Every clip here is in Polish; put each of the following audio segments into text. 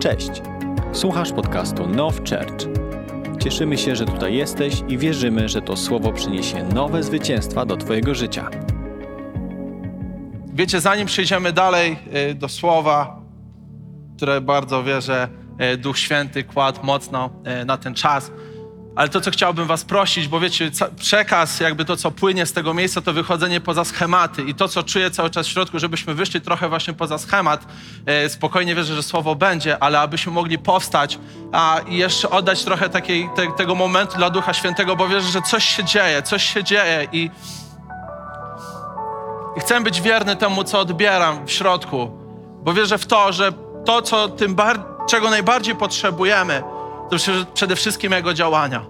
Cześć! Słuchasz podcastu Now Church. Cieszymy się, że tutaj jesteś i wierzymy, że to słowo przyniesie nowe zwycięstwa do Twojego życia. Wiecie, zanim przejdziemy dalej y, do słowa, które bardzo wierzę, y, Duch Święty kładł mocno y, na ten czas, ale to, co chciałbym Was prosić, bo wiecie, przekaz, jakby to, co płynie z tego miejsca, to wychodzenie poza schematy i to, co czuję cały czas w środku, żebyśmy wyszli trochę właśnie poza schemat. E, Spokojnie wierzę, że słowo będzie, ale abyśmy mogli powstać a, i jeszcze oddać trochę takiej, te, tego momentu dla Ducha Świętego, bo wierzę, że coś się dzieje, coś się dzieje i, i chcę być wierny temu, co odbieram w środku, bo wierzę w to, że to, co tym czego najbardziej potrzebujemy, to przede wszystkim Jego działania.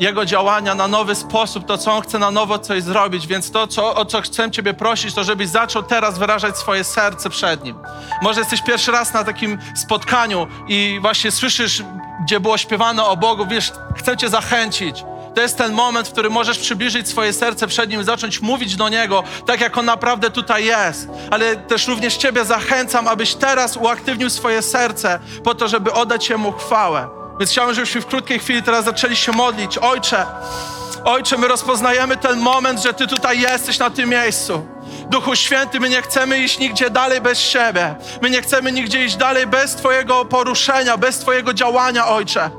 Jego działania na nowy sposób, to co On chce na nowo coś zrobić. Więc to, co, o co chcę Ciebie prosić, to żebyś zaczął teraz wyrażać swoje serce przed Nim. Może jesteś pierwszy raz na takim spotkaniu i właśnie słyszysz, gdzie było śpiewane o Bogu, wiesz, chcę Cię zachęcić. To jest ten moment, w którym możesz przybliżyć swoje serce przed Nim, zacząć mówić do Niego, tak jak On naprawdę tutaj jest. Ale też również Ciebie zachęcam, abyś teraz uaktywnił swoje serce po to, żeby oddać Jemu chwałę. Więc chciałbym, żebyśmy w krótkiej chwili teraz zaczęli się modlić. Ojcze, Ojcze, my rozpoznajemy ten moment, że Ty tutaj jesteś na tym miejscu. Duchu Święty, my nie chcemy iść nigdzie dalej bez Ciebie. My nie chcemy nigdzie iść dalej bez Twojego poruszenia, bez Twojego działania, Ojcze.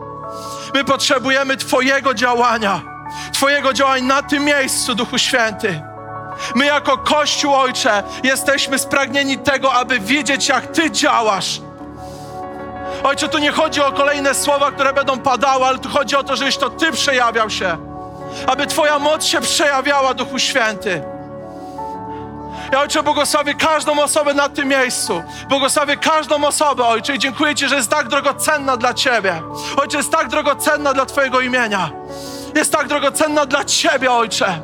My potrzebujemy Twojego działania. Twojego działania na tym miejscu, Duchu Święty. My jako Kościół, Ojcze, jesteśmy spragnieni tego, aby widzieć, jak Ty działasz. Ojcze, tu nie chodzi o kolejne słowa, które będą padały, ale tu chodzi o to, żebyś to Ty przejawiał się. Aby Twoja moc się przejawiała, Duchu Święty. Ja, Ojcze, błogosławię każdą osobę na tym miejscu. Błogosławię każdą osobę, Ojcze, i dziękuję Ci, że jest tak drogocenna dla Ciebie. Ojcze, jest tak drogocenna dla Twojego imienia. Jest tak drogocenna dla Ciebie, Ojcze.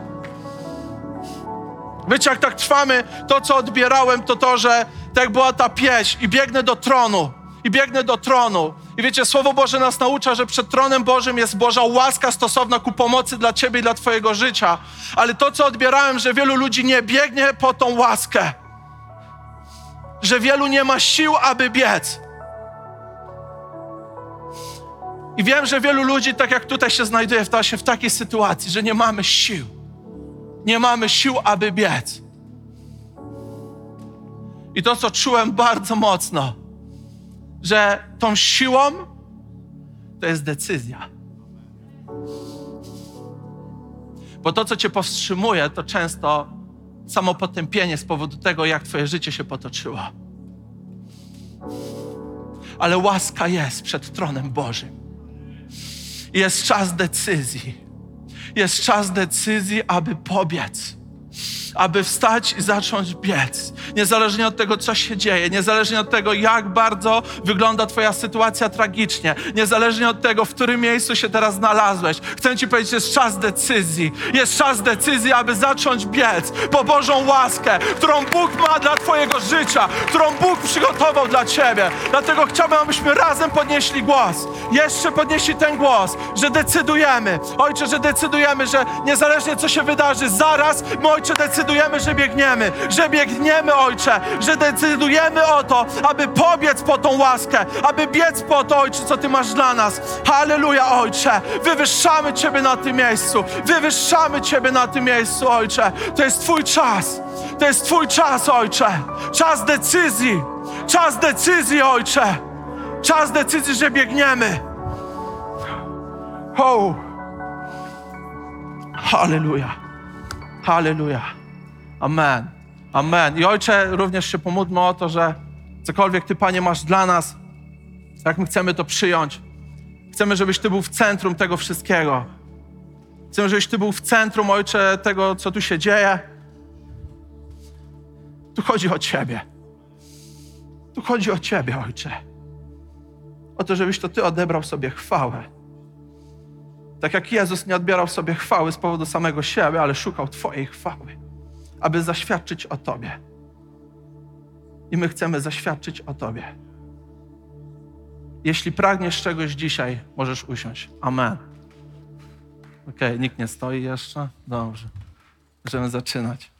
Wiecie, jak tak trwamy, to co odbierałem, to to, że tak była ta pieśń i biegnę do tronu, i biegnę do tronu. I wiecie, Słowo Boże nas naucza, że przed tronem Bożym jest Boża łaska stosowna ku pomocy dla Ciebie i dla Twojego życia. Ale to, co odbierałem, że wielu ludzi nie biegnie po tą łaskę. Że wielu nie ma sił, aby biec. I wiem, że wielu ludzi, tak jak tutaj się znajduje, właśnie w takiej sytuacji, że nie mamy sił nie mamy sił, aby biec. I to, co czułem bardzo mocno, że tą siłą to jest decyzja. Bo to, co cię powstrzymuje, to często samo potępienie z powodu tego, jak twoje życie się potoczyło. Ale łaska jest przed tronem Bożym. Jest czas decyzji jest czas decyzji, aby pobiec. Aby wstać i zacząć biec. Niezależnie od tego, co się dzieje, niezależnie od tego, jak bardzo wygląda Twoja sytuacja tragicznie, niezależnie od tego, w którym miejscu się teraz znalazłeś, chcę Ci powiedzieć, jest czas decyzji. Jest czas decyzji, aby zacząć biec po Bożą łaskę, którą Bóg ma dla Twojego życia, którą Bóg przygotował dla Ciebie. Dlatego chciałbym, abyśmy razem podnieśli głos. Jeszcze podnieśli ten głos, że decydujemy. Ojcze, że decydujemy, że niezależnie co się wydarzy, zaraz my, Ojcze, decydujemy, że biegniemy, że biegniemy, Ojcze, że decydujemy o to, aby pobiec po tą łaskę, aby biec po to, Ojcze, co Ty masz dla nas. Halleluja, Ojcze. Wywyższamy Ciebie na tym miejscu. Wywyższamy Ciebie na tym miejscu, Ojcze. To jest Twój czas. To jest Twój czas, Ojcze. Czas decyzji. Czas decyzji, Ojcze. Czas decyzji, że biegniemy. Oh. Halleluja. Halleluja. Amen. Amen. I Ojcze, również się pomódlmy o to, że cokolwiek Ty, Panie, masz dla nas, jak my chcemy to przyjąć. Chcemy, żebyś Ty był w centrum tego wszystkiego. Chcemy, żebyś Ty był w centrum, Ojcze, tego, co tu się dzieje. Tu chodzi o Ciebie. Tu chodzi o Ciebie, Ojcze. O to, żebyś to Ty odebrał sobie chwałę. Tak jak Jezus nie odbierał sobie chwały z powodu samego siebie, ale szukał Twojej chwały, aby zaświadczyć o Tobie. I my chcemy zaświadczyć o Tobie. Jeśli pragniesz czegoś dzisiaj, możesz usiąść. Amen. Okej, nikt nie stoi jeszcze? Dobrze. Możemy zaczynać.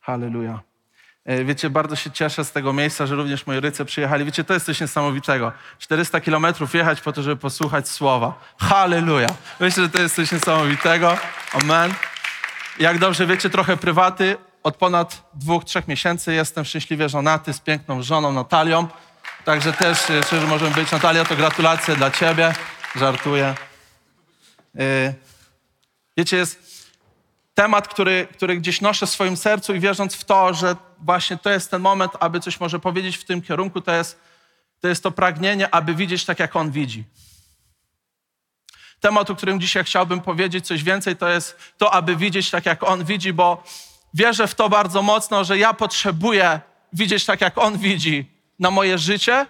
Halleluja. E, Wiecie, bardzo się cieszę z tego miejsca, że również moi ryce przyjechali. Wiecie, to jest coś niesamowitego. 400 kilometrów jechać po to, żeby posłuchać słowa. Halleluja. Myślę, że to jest coś niesamowitego. Amen. Jak dobrze wiecie, trochę prywaty. Od ponad dwóch, trzech miesięcy jestem szczęśliwie żonaty z piękną żoną Natalią. Także też, e, szczerze możemy być. Natalia, to gratulacje dla ciebie. Żartuję. E, Wiecie, jest temat, który, który gdzieś noszę w swoim sercu i wierząc w to, że właśnie to jest ten moment, aby coś może powiedzieć w tym kierunku, to jest to, jest to pragnienie, aby widzieć tak, jak On widzi. Temat, o którym dzisiaj chciałbym powiedzieć coś więcej, to jest to, aby widzieć tak, jak On widzi, bo wierzę w to bardzo mocno, że ja potrzebuję widzieć tak, jak On widzi na moje życie,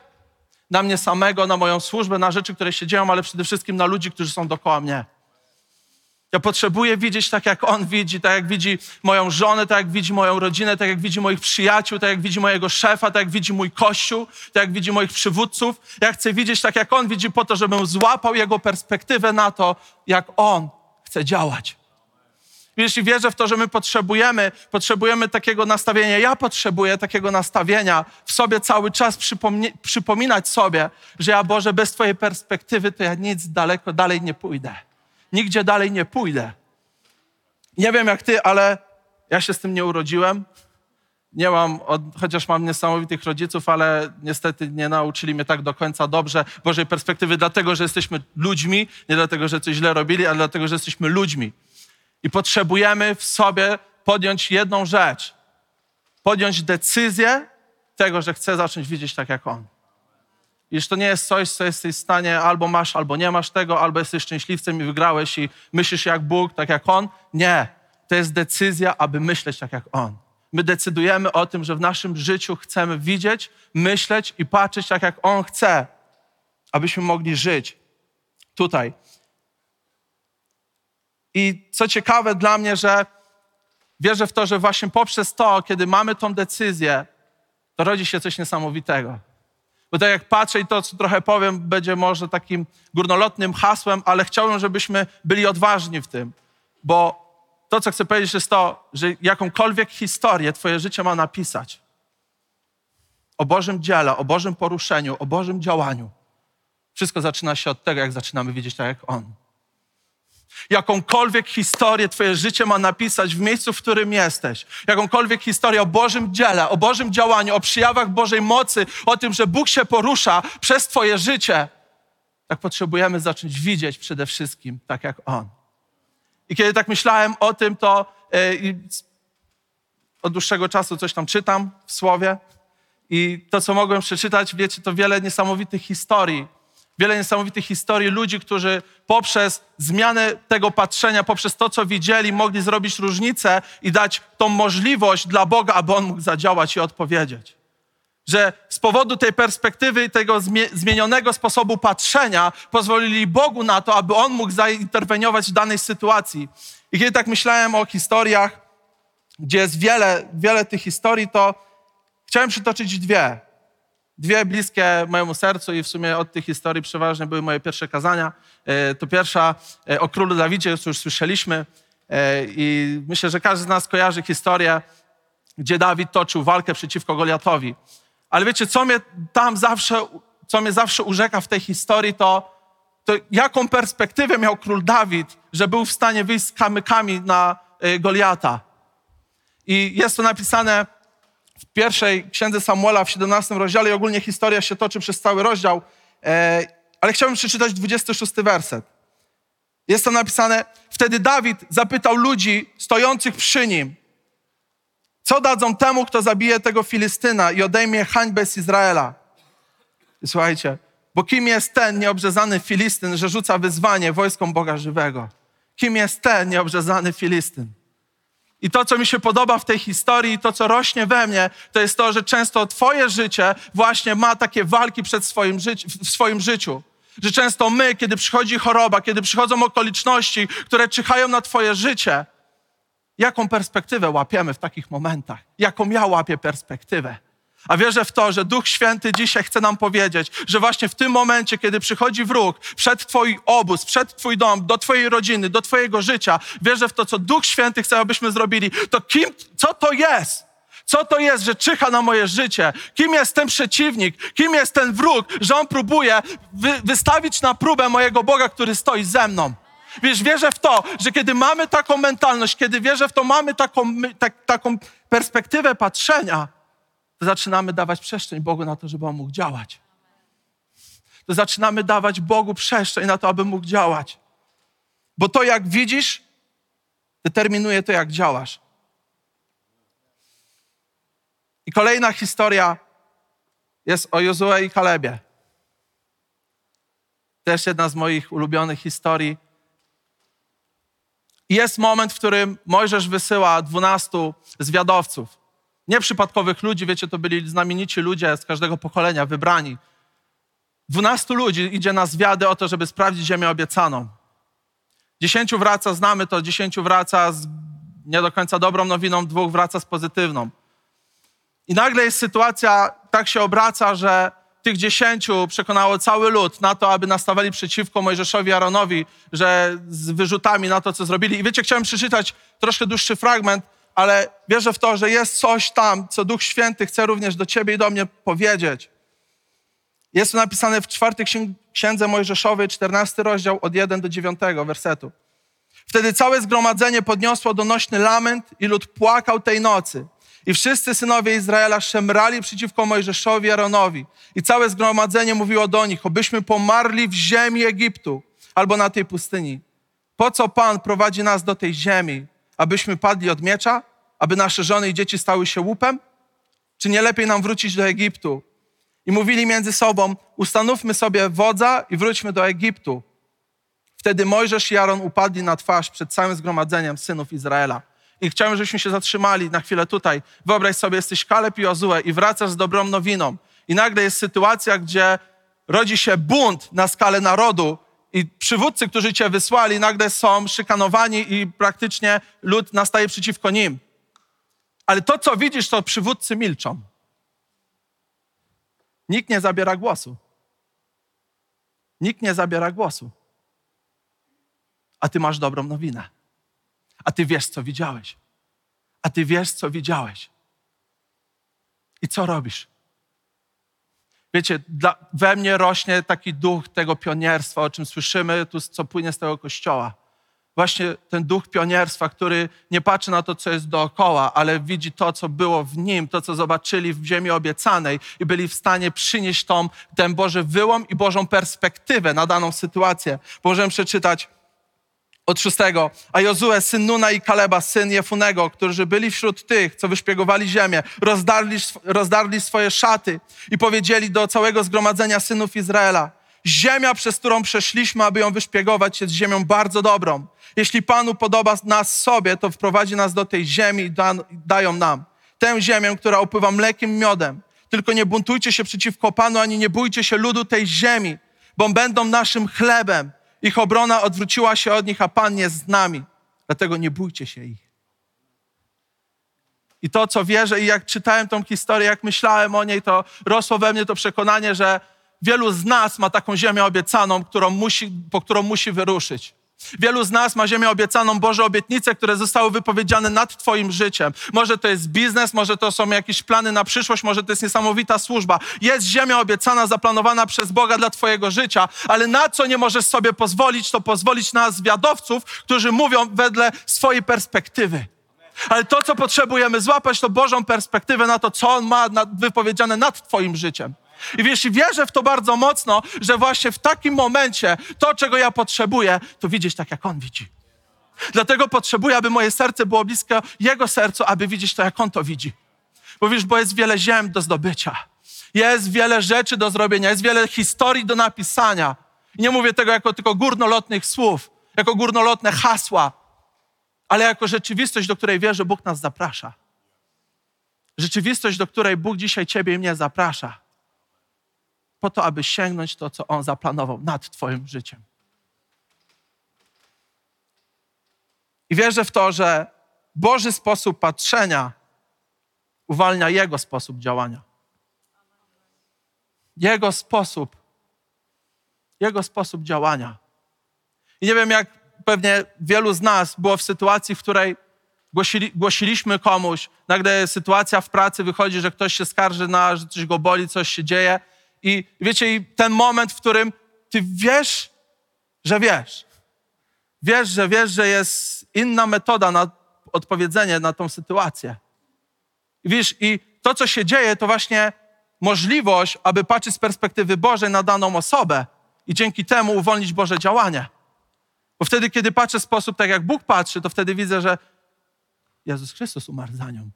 na mnie samego, na moją służbę, na rzeczy, które się dzieją, ale przede wszystkim na ludzi, którzy są dookoła mnie. Ja potrzebuję widzieć tak, jak On widzi, tak jak widzi moją żonę, tak jak widzi moją rodzinę, tak jak widzi moich przyjaciół, tak jak widzi mojego szefa, tak jak widzi mój kościół, tak jak widzi moich przywódców. Ja chcę widzieć tak, jak On widzi, po to, żebym złapał Jego perspektywę na to, jak On chce działać. Jeśli wierzę w to, że my potrzebujemy, potrzebujemy takiego nastawienia, ja potrzebuję takiego nastawienia w sobie cały czas przypominać sobie, że ja Boże, bez Twojej perspektywy to ja nic daleko dalej nie pójdę. Nigdzie dalej nie pójdę. Nie wiem jak Ty, ale ja się z tym nie urodziłem. Nie mam, od, chociaż mam niesamowitych rodziców, ale niestety nie nauczyli mnie tak do końca dobrze Bożej perspektywy, dlatego że jesteśmy ludźmi, nie dlatego, że coś źle robili, ale dlatego, że jesteśmy ludźmi. I potrzebujemy w sobie podjąć jedną rzecz. Podjąć decyzję tego, że chcę zacząć widzieć tak jak On. I że to nie jest coś, co jesteś w stanie, albo masz, albo nie masz tego, albo jesteś szczęśliwcem i wygrałeś i myślisz jak Bóg, tak jak On. Nie. To jest decyzja, aby myśleć tak jak On. My decydujemy o tym, że w naszym życiu chcemy widzieć, myśleć i patrzeć tak jak On chce, abyśmy mogli żyć tutaj. I co ciekawe dla mnie, że wierzę w to, że właśnie poprzez to, kiedy mamy tą decyzję, to rodzi się coś niesamowitego. Bo tak jak patrzę i to, co trochę powiem, będzie może takim górnolotnym hasłem, ale chciałbym, żebyśmy byli odważni w tym. Bo to, co chcę powiedzieć, jest to, że jakąkolwiek historię Twoje życie ma napisać o Bożym dziele, o Bożym poruszeniu, o Bożym działaniu. Wszystko zaczyna się od tego, jak zaczynamy widzieć tak, jak On. Jakąkolwiek historię Twoje życie ma napisać w miejscu, w którym jesteś. Jakąkolwiek historię o Bożym dziele, o Bożym działaniu, o przyjawach Bożej mocy, o tym, że Bóg się porusza przez Twoje życie. Tak potrzebujemy zacząć widzieć przede wszystkim tak jak On. I kiedy tak myślałem o tym, to yy, od dłuższego czasu coś tam czytam w słowie. I to, co mogłem przeczytać, wiecie, to wiele niesamowitych historii wiele niesamowitych historii ludzi, którzy poprzez zmianę tego patrzenia, poprzez to, co widzieli, mogli zrobić różnicę i dać tą możliwość dla Boga, aby On mógł zadziałać i odpowiedzieć. Że z powodu tej perspektywy tego zmienionego sposobu patrzenia pozwolili Bogu na to, aby On mógł zainterweniować w danej sytuacji. I kiedy tak myślałem o historiach, gdzie jest wiele, wiele tych historii, to chciałem przytoczyć dwie dwie bliskie mojemu sercu i w sumie od tych historii przeważnie były moje pierwsze kazania. E, to pierwsza e, o królu Dawidzie, co już słyszeliśmy e, i myślę, że każdy z nas kojarzy historię, gdzie Dawid toczył walkę przeciwko Goliatowi. Ale wiecie, co mnie tam zawsze, co mnie zawsze urzeka w tej historii, to, to jaką perspektywę miał król Dawid, że był w stanie wyjść z kamykami na Goliata. I jest to napisane w pierwszej księdze Samuela w 17 rozdziale i ogólnie historia się toczy przez cały rozdział, e, ale chciałbym przeczytać 26 werset. Jest tam napisane, wtedy Dawid zapytał ludzi stojących przy nim, co dadzą temu, kto zabije tego Filistyna i odejmie hańbę z Izraela. I słuchajcie, bo kim jest ten nieobrzezany Filistyn, że rzuca wyzwanie wojskom Boga żywego? Kim jest ten nieobrzezany Filistyn? I to, co mi się podoba w tej historii, to, co rośnie we mnie, to jest to, że często Twoje życie właśnie ma takie walki przed swoim życi- w swoim życiu. Że często my, kiedy przychodzi choroba, kiedy przychodzą okoliczności, które czyhają na Twoje życie, jaką perspektywę łapiemy w takich momentach? Jaką ja łapię perspektywę? A wierzę w to, że Duch Święty dzisiaj chce nam powiedzieć, że właśnie w tym momencie, kiedy przychodzi wróg przed Twój obóz, przed Twój dom, do Twojej rodziny, do Twojego życia, wierzę w to, co Duch Święty chce, abyśmy zrobili. To kim, co to jest? Co to jest, że czyha na moje życie? Kim jest ten przeciwnik? Kim jest ten wróg, że on próbuje wy, wystawić na próbę mojego Boga, który stoi ze mną? Wiesz, wierzę w to, że kiedy mamy taką mentalność, kiedy wierzę w to, mamy taką, tak, taką perspektywę patrzenia, to zaczynamy dawać przestrzeń Bogu na to, żeby On mógł działać. To zaczynamy dawać Bogu przestrzeń na to, aby mógł działać. Bo to, jak widzisz, determinuje to, jak działasz. I kolejna historia jest o Jozue i Kalebie. Też jedna z moich ulubionych historii. Jest moment, w którym Mojżesz wysyła dwunastu zwiadowców. Nieprzypadkowych ludzi, wiecie, to byli znamienici ludzie z każdego pokolenia, wybrani. Dwunastu ludzi idzie na zwiady o to, żeby sprawdzić ziemię obiecaną. Dziesięciu wraca, znamy to, dziesięciu wraca z nie do końca dobrą nowiną, dwóch wraca z pozytywną. I nagle jest sytuacja, tak się obraca, że tych dziesięciu przekonało cały lud na to, aby nastawali przeciwko Mojżeszowi Aaronowi, że z wyrzutami na to, co zrobili. I wiecie, chciałem przeczytać troszkę dłuższy fragment, ale wierzę w to, że jest coś tam, co Duch Święty chce również do ciebie i do mnie powiedzieć. Jest to napisane w czwartej księdze Mojżeszowej, 14 rozdział od 1 do 9 wersetu. Wtedy całe zgromadzenie podniosło donośny lament i lud płakał tej nocy. I wszyscy synowie Izraela szemrali przeciwko Mojżeszowi Aaronowi. I całe zgromadzenie mówiło do nich, obyśmy pomarli w ziemi Egiptu albo na tej pustyni. Po co Pan prowadzi nas do tej ziemi? Abyśmy padli od miecza? Aby nasze żony i dzieci stały się łupem? Czy nie lepiej nam wrócić do Egiptu? I mówili między sobą, ustanówmy sobie wodza i wróćmy do Egiptu. Wtedy Mojżesz i Aaron upadli na twarz przed całym zgromadzeniem synów Izraela. I chciałem, żebyśmy się zatrzymali na chwilę tutaj. Wyobraź sobie, jesteś Kaleb i Jozue i wracasz z dobrą nowiną. I nagle jest sytuacja, gdzie rodzi się bunt na skalę narodu i przywódcy, którzy cię wysłali, nagle są szykanowani i praktycznie lud nastaje przeciwko nim. Ale to, co widzisz, to przywódcy milczą. Nikt nie zabiera głosu. Nikt nie zabiera głosu. A ty masz dobrą nowinę. A ty wiesz, co widziałeś. A ty wiesz, co widziałeś. I co robisz? Wiecie, dla, we mnie rośnie taki duch tego pionierstwa, o czym słyszymy, tu, co płynie z tego kościoła. Właśnie ten duch pionierstwa, który nie patrzy na to, co jest dookoła, ale widzi to, co było w nim, to, co zobaczyli w ziemi obiecanej i byli w stanie przynieść tą, ten Boży wyłom i Bożą perspektywę na daną sytuację. Możemy przeczytać od szóstego. A Jozue, syn Nuna i Kaleba, syn Jefunego, którzy byli wśród tych, co wyszpiegowali ziemię, rozdarli, rozdarli swoje szaty i powiedzieli do całego zgromadzenia synów Izraela, ziemia, przez którą przeszliśmy, aby ją wyszpiegować, jest ziemią bardzo dobrą. Jeśli Panu podoba nas sobie, to wprowadzi nas do tej ziemi i da, dają nam. Tę ziemię, która opływa mlekiem miodem. Tylko nie buntujcie się przeciwko Panu, ani nie bójcie się ludu tej ziemi, bo będą naszym chlebem. Ich obrona odwróciła się od nich, a Pan jest z nami. Dlatego nie bójcie się ich. I to, co wierzę, i jak czytałem tą historię, jak myślałem o niej, to rosło we mnie to przekonanie, że wielu z nas ma taką ziemię obiecaną, którą musi, po którą musi wyruszyć. Wielu z nas ma ziemię obiecaną, Boże obietnice, które zostały wypowiedziane nad Twoim życiem. Może to jest biznes, może to są jakieś plany na przyszłość, może to jest niesamowita służba. Jest ziemia obiecana, zaplanowana przez Boga dla Twojego życia, ale na co nie możesz sobie pozwolić, to pozwolić na zwiadowców, którzy mówią wedle swojej perspektywy. Ale to, co potrzebujemy złapać, to Bożą perspektywę na to, co On ma wypowiedziane nad Twoim życiem. I wiesz, i wierzę w to bardzo mocno, że właśnie w takim momencie to, czego ja potrzebuję, to widzieć tak, jak On widzi. Dlatego potrzebuję, aby moje serce było blisko Jego sercu, aby widzieć to, jak On to widzi. Bo wiesz, bo jest wiele ziem do zdobycia. Jest wiele rzeczy do zrobienia, jest wiele historii do napisania. I nie mówię tego jako tylko górnolotnych słów, jako górnolotne hasła, ale jako rzeczywistość, do której wierzę, Bóg nas zaprasza. Rzeczywistość, do której Bóg dzisiaj Ciebie i mnie zaprasza. Po to, aby sięgnąć to, co On zaplanował nad Twoim życiem. I wierzę w to, że Boży sposób patrzenia uwalnia Jego sposób działania. Jego sposób, Jego sposób działania. I nie wiem, jak pewnie wielu z nas było w sytuacji, w której głosili, głosiliśmy komuś, nagle sytuacja w pracy wychodzi, że ktoś się skarży na, że coś go boli, coś się dzieje. I wiecie, i ten moment, w którym ty wiesz, że wiesz. Wiesz, że wiesz, że jest inna metoda na odpowiedzenie na tą sytuację. I wiesz, i to, co się dzieje, to właśnie możliwość, aby patrzeć z perspektywy Bożej na daną osobę i dzięki temu uwolnić Boże działanie. Bo wtedy, kiedy patrzę w sposób tak, jak Bóg patrzy, to wtedy widzę, że Jezus Chrystus umarł za nią.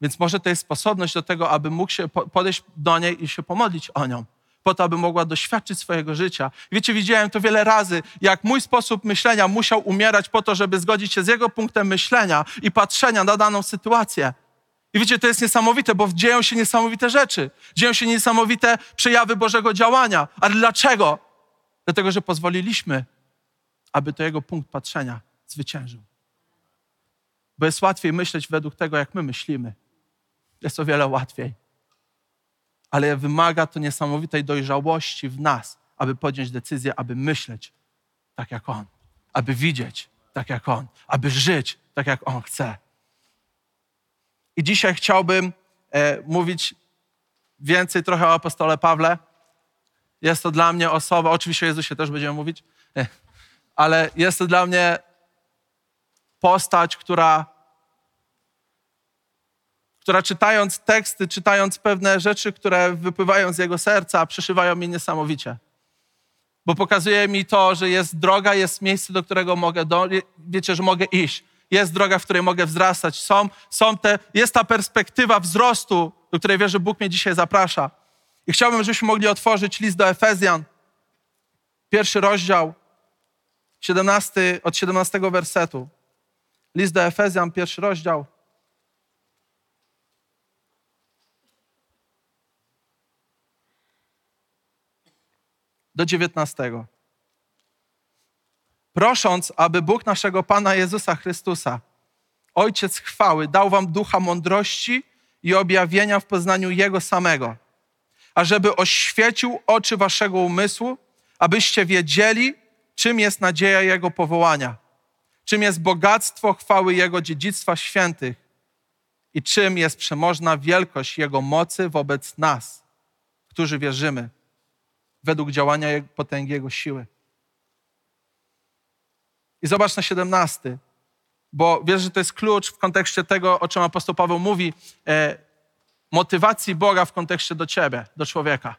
Więc może to jest sposobność do tego, aby mógł się podejść do niej i się pomodlić o nią, po to, aby mogła doświadczyć swojego życia. wiecie, widziałem to wiele razy, jak mój sposób myślenia musiał umierać po to, żeby zgodzić się z jego punktem myślenia i patrzenia na daną sytuację. I wiecie, to jest niesamowite, bo dzieją się niesamowite rzeczy. Dzieją się niesamowite przejawy Bożego działania. Ale dlaczego? Dlatego, że pozwoliliśmy, aby to jego punkt patrzenia zwyciężył. Bo jest łatwiej myśleć według tego, jak my myślimy. Jest o wiele łatwiej. Ale wymaga to niesamowitej dojrzałości w nas, aby podjąć decyzję, aby myśleć tak jak On, aby widzieć tak jak On, aby żyć tak jak On chce. I dzisiaj chciałbym e, mówić więcej trochę o apostole Pawle. Jest to dla mnie osoba, oczywiście o Jezusie też będziemy mówić, e, ale jest to dla mnie postać, która, która czytając teksty, czytając pewne rzeczy, które wypływają z jego serca, przeszywają mnie niesamowicie. Bo pokazuje mi to, że jest droga, jest miejsce, do którego mogę, do, wiecie, że mogę iść. Jest droga, w której mogę wzrastać. Są, są te, jest ta perspektywa wzrostu, do której wierzę, Bóg mnie dzisiaj zaprasza. I chciałbym, żebyśmy mogli otworzyć list do Efezjan, pierwszy rozdział, 17, od 17 wersetu. List do Efezjan, pierwszy rozdział. Do 19. Prosząc, aby Bóg naszego Pana Jezusa Chrystusa, Ojciec chwały, dał wam ducha mądrości i objawienia w poznaniu Jego samego, ażeby oświecił oczy waszego umysłu, abyście wiedzieli, czym jest nadzieja Jego powołania czym jest bogactwo chwały Jego dziedzictwa świętych i czym jest przemożna wielkość Jego mocy wobec nas, którzy wierzymy, według działania potęgi Jego siły. I zobacz na 17, bo wiesz, że to jest klucz w kontekście tego, o czym apostoł Paweł mówi, e, motywacji Boga w kontekście do ciebie, do człowieka.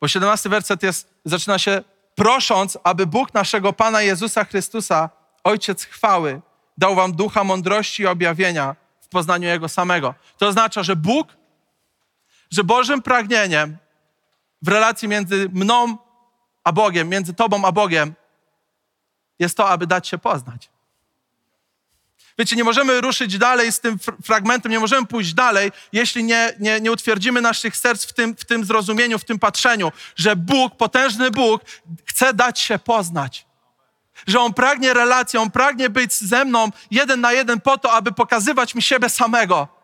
Bo 17 werset jest, zaczyna się prosząc, aby Bóg naszego Pana Jezusa Chrystusa Ojciec chwały dał wam ducha mądrości i objawienia w poznaniu Jego samego. To oznacza, że Bóg, że Bożym pragnieniem w relacji między mną a Bogiem, między Tobą a Bogiem, jest to, aby dać się poznać. Wiecie, nie możemy ruszyć dalej z tym fragmentem, nie możemy pójść dalej, jeśli nie, nie, nie utwierdzimy naszych serc w tym, w tym zrozumieniu, w tym patrzeniu, że Bóg, potężny Bóg, chce dać się poznać że On pragnie relacji, On pragnie być ze mną jeden na jeden po to, aby pokazywać mi siebie samego.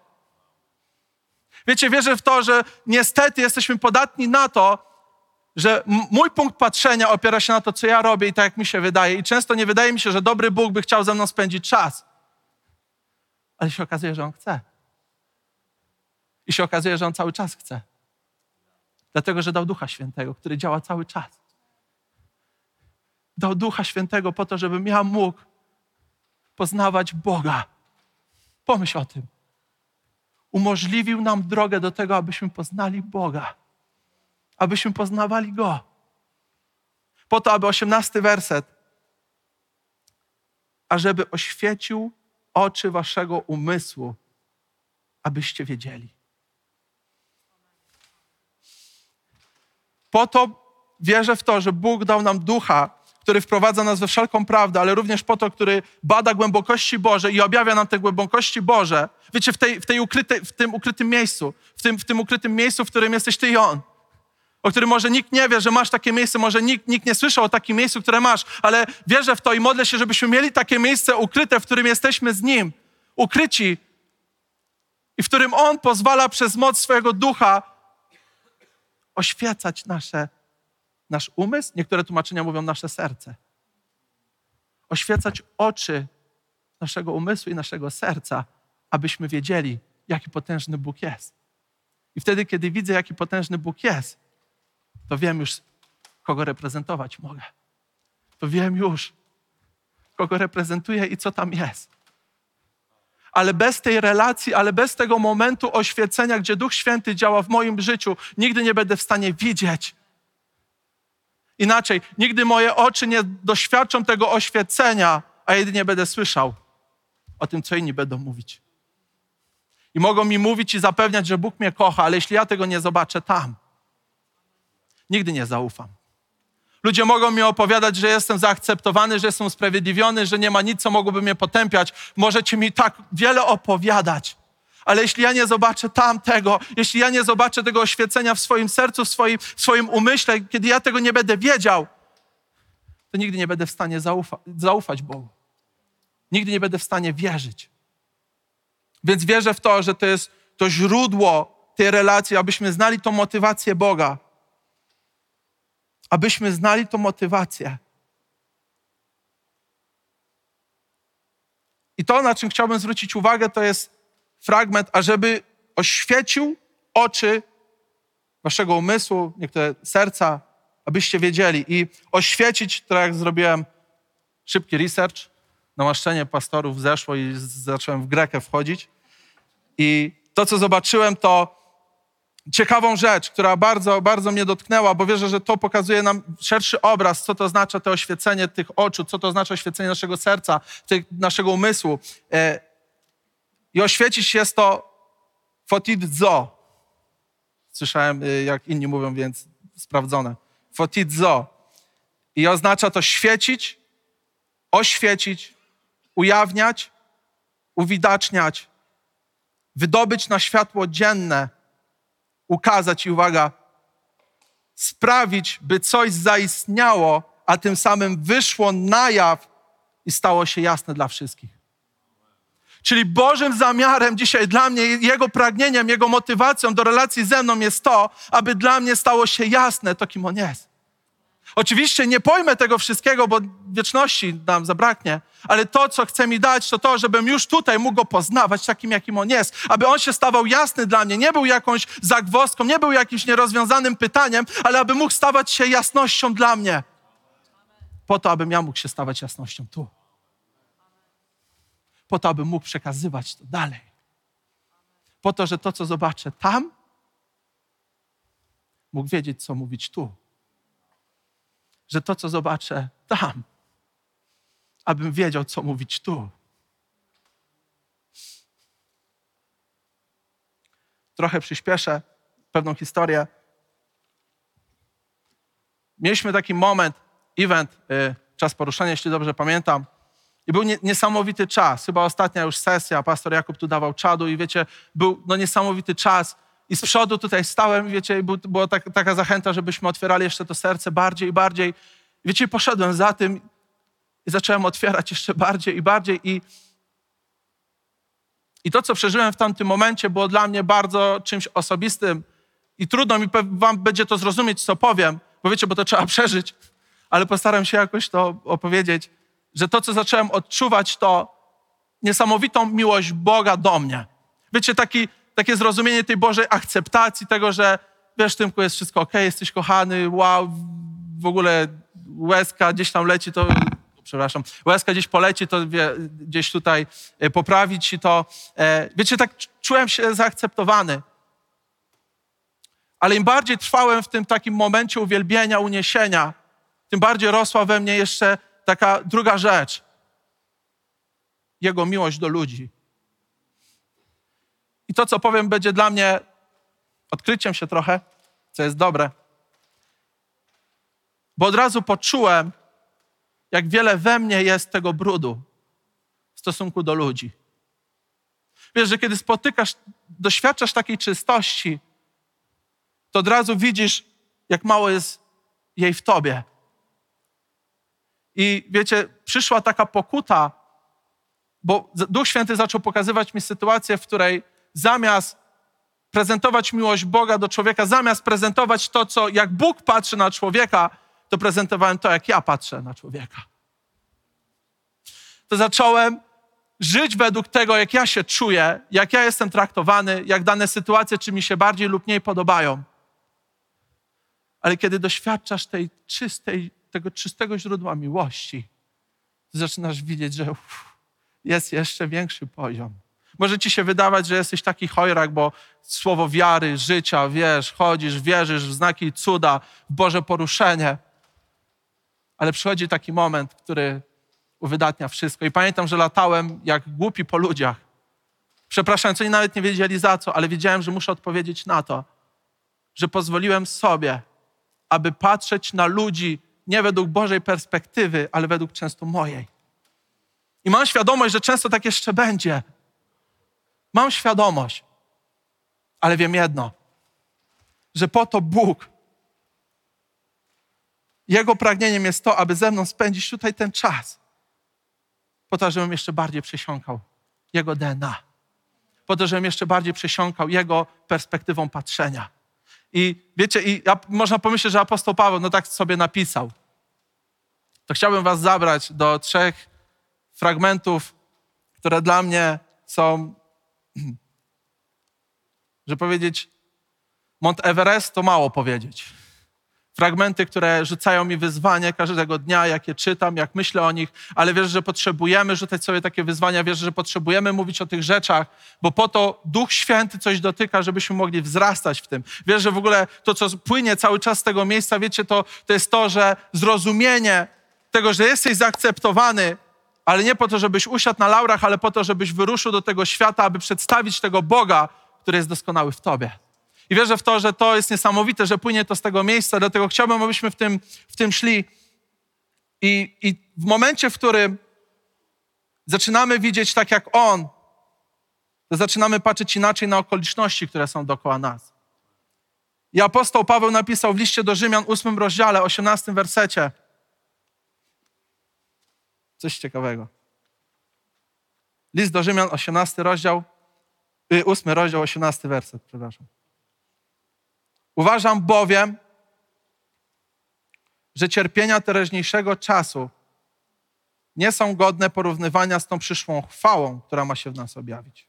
Wiecie, wierzę w to, że niestety jesteśmy podatni na to, że mój punkt patrzenia opiera się na to, co ja robię i tak, jak mi się wydaje. I często nie wydaje mi się, że dobry Bóg by chciał ze mną spędzić czas. Ale się okazuje, że On chce. I się okazuje, że On cały czas chce. Dlatego, że dał Ducha Świętego, który działa cały czas dał Ducha Świętego po to, żebym ja mógł poznawać Boga. Pomyśl o tym. Umożliwił nam drogę do tego, abyśmy poznali Boga, abyśmy poznawali Go. Po to, aby osiemnasty werset, ażeby oświecił oczy waszego umysłu, abyście wiedzieli. Po to wierzę w to, że Bóg dał nam ducha, który wprowadza nas we wszelką prawdę, ale również po to, który bada głębokości Boże i objawia nam te głębokości Boże. Wiecie, w, tej, w, tej ukrytej, w tym ukrytym miejscu, w tym, w tym ukrytym miejscu, w którym jesteś ty i On. O którym może nikt nie wie, że masz takie miejsce, może nikt, nikt nie słyszał o takim miejscu, które masz, ale wierzę w to i modlę się, żebyśmy mieli takie miejsce ukryte, w którym jesteśmy z Nim, ukryci i w którym On pozwala przez moc swojego ducha oświecać nasze, nasz umysł, niektóre tłumaczenia mówią nasze serce. Oświecać oczy naszego umysłu i naszego serca, abyśmy wiedzieli, jaki potężny Bóg jest. I wtedy, kiedy widzę, jaki potężny Bóg jest, to wiem już, kogo reprezentować mogę. To wiem już, kogo reprezentuję i co tam jest. Ale bez tej relacji, ale bez tego momentu oświecenia, gdzie Duch Święty działa w moim życiu, nigdy nie będę w stanie widzieć. Inaczej, nigdy moje oczy nie doświadczą tego oświecenia, a jedynie będę słyszał o tym, co inni będą mówić. I mogą mi mówić i zapewniać, że Bóg mnie kocha, ale jeśli ja tego nie zobaczę tam, nigdy nie zaufam. Ludzie mogą mi opowiadać, że jestem zaakceptowany, że jestem usprawiedliwiony, że nie ma nic, co mogłoby mnie potępiać. Możecie mi tak wiele opowiadać. Ale jeśli ja nie zobaczę tamtego, jeśli ja nie zobaczę tego oświecenia w swoim sercu, w swoim, w swoim umyśle, kiedy ja tego nie będę wiedział, to nigdy nie będę w stanie zaufa zaufać Bogu. Nigdy nie będę w stanie wierzyć. Więc wierzę w to, że to jest to źródło tej relacji, abyśmy znali tą motywację Boga. Abyśmy znali tą motywację. I to, na czym chciałbym zwrócić uwagę, to jest fragment, ażeby oświecił oczy waszego umysłu, niektóre serca, abyście wiedzieli. I oświecić, to jak zrobiłem szybki research, namaszczenie pastorów zeszło i zacząłem w Grekę wchodzić. I to, co zobaczyłem, to ciekawą rzecz, która bardzo, bardzo mnie dotknęła, bo wierzę, że to pokazuje nam szerszy obraz, co to oznacza to oświecenie tych oczu, co to oznacza oświecenie naszego serca, tych, naszego umysłu. I oświecić jest to fotidzo. Słyszałem, y, jak inni mówią, więc sprawdzone. Fotidzo. I oznacza to świecić, oświecić, ujawniać, uwidaczniać, wydobyć na światło dzienne, ukazać i uwaga, sprawić, by coś zaistniało, a tym samym wyszło na jaw i stało się jasne dla wszystkich. Czyli Bożym zamiarem dzisiaj dla mnie, Jego pragnieniem, Jego motywacją do relacji ze mną jest to, aby dla mnie stało się jasne to, kim On jest. Oczywiście nie pojmę tego wszystkiego, bo wieczności nam zabraknie, ale to, co chce mi dać, to to, żebym już tutaj mógł go poznawać takim, jakim on jest. Aby on się stawał jasny dla mnie, nie był jakąś zagwozdką, nie był jakimś nierozwiązanym pytaniem, ale aby mógł stawać się jasnością dla mnie. Po to, abym ja mógł się stawać jasnością tu. Po to, abym mógł przekazywać to dalej. Po to, że to, co zobaczę tam, mógł wiedzieć, co mówić tu że to, co zobaczę tam, abym wiedział, co mówić tu. Trochę przyspieszę pewną historię. Mieliśmy taki moment, event, y, czas poruszenia, jeśli dobrze pamiętam. I był nie, niesamowity czas. Chyba ostatnia już sesja, pastor Jakub tu dawał czadu i wiecie, był no, niesamowity czas. I z przodu tutaj stałem, wiecie, i był, była tak, taka zachęta, żebyśmy otwierali jeszcze to serce bardziej i bardziej. Wiecie, poszedłem za tym i zacząłem otwierać jeszcze bardziej i bardziej. I, I to, co przeżyłem w tamtym momencie, było dla mnie bardzo czymś osobistym. I trudno mi wam będzie to zrozumieć, co powiem, bo wiecie, bo to trzeba przeżyć, ale postaram się jakoś to opowiedzieć, że to, co zacząłem odczuwać, to niesamowitą miłość Boga do mnie. Wiecie, taki, takie zrozumienie tej Bożej akceptacji, tego, że wiesz, Tymku, jest wszystko ok, jesteś kochany, wow, w ogóle łezka gdzieś tam leci, to przepraszam, łezka gdzieś poleci, to wie, gdzieś tutaj e, poprawić i to. E, wiecie, tak czułem się zaakceptowany. Ale im bardziej trwałem w tym takim momencie uwielbienia, uniesienia, tym bardziej rosła we mnie jeszcze taka druga rzecz. Jego miłość do ludzi. I to, co powiem, będzie dla mnie odkryciem się trochę, co jest dobre bo od razu poczułem, jak wiele we mnie jest tego brudu w stosunku do ludzi. Wiesz, że kiedy spotykasz, doświadczasz takiej czystości, to od razu widzisz, jak mało jest jej w tobie. I wiecie, przyszła taka pokuta, bo Duch Święty zaczął pokazywać mi sytuację, w której zamiast prezentować miłość Boga do człowieka, zamiast prezentować to, co jak Bóg patrzy na człowieka, to prezentowałem to, jak ja patrzę na człowieka. To zacząłem żyć według tego, jak ja się czuję, jak ja jestem traktowany, jak dane sytuacje, czy mi się bardziej lub mniej podobają. Ale kiedy doświadczasz tej czystej, tego czystego źródła miłości, zaczynasz widzieć, że uff, jest jeszcze większy poziom. Może ci się wydawać, że jesteś taki chojrak, bo słowo wiary, życia, wiesz, chodzisz, wierzysz w znaki cuda, w Boże poruszenie. Ale przychodzi taki moment, który uwydatnia wszystko. I pamiętam, że latałem jak głupi po ludziach. Przepraszam, co oni nawet nie wiedzieli za co, ale wiedziałem, że muszę odpowiedzieć na to, że pozwoliłem sobie, aby patrzeć na ludzi nie według Bożej perspektywy, ale według często mojej. I mam świadomość, że często tak jeszcze będzie. Mam świadomość, ale wiem jedno, że po to Bóg, Jego pragnieniem jest to, aby ze mną spędzić tutaj ten czas, po to, żebym jeszcze bardziej przesiąkał Jego DNA, po to, żebym jeszcze bardziej przesiąkał Jego perspektywą patrzenia. I wiecie, i można pomyśleć, że apostoł Paweł no tak sobie napisał. To chciałbym was zabrać do trzech fragmentów, które dla mnie są, że powiedzieć, Mont Everest to mało powiedzieć. Fragmenty, które rzucają mi wyzwanie każdego dnia, jakie czytam, jak myślę o nich, ale wierzę, że potrzebujemy rzucać sobie takie wyzwania, wierzę, że potrzebujemy mówić o tych rzeczach, bo po to Duch Święty coś dotyka, żebyśmy mogli wzrastać w tym. Wierzę, że w ogóle to, co płynie cały czas z tego miejsca, wiecie, to, to jest to, że zrozumienie tego, że jesteś zaakceptowany, ale nie po to, żebyś usiadł na laurach, ale po to, żebyś wyruszył do tego świata, aby przedstawić tego Boga, który jest doskonały w tobie. I wierzę w to, że to jest niesamowite, że płynie to z tego miejsca, dlatego chciałbym, abyśmy w tym, w tym szli. I, I w momencie, w którym zaczynamy widzieć tak jak On, to zaczynamy patrzeć inaczej na okoliczności, które są dookoła nas. I apostoł Paweł napisał w liście do Rzymian, 8 rozdziale, 18 wersecie. Coś ciekawego. List do Rzymian, 18 rozdział, 8 y, rozdział, 18 werset, przepraszam. Uważam bowiem, że cierpienia teraźniejszego czasu nie są godne porównywania z tą przyszłą chwałą, która ma się w nas objawić.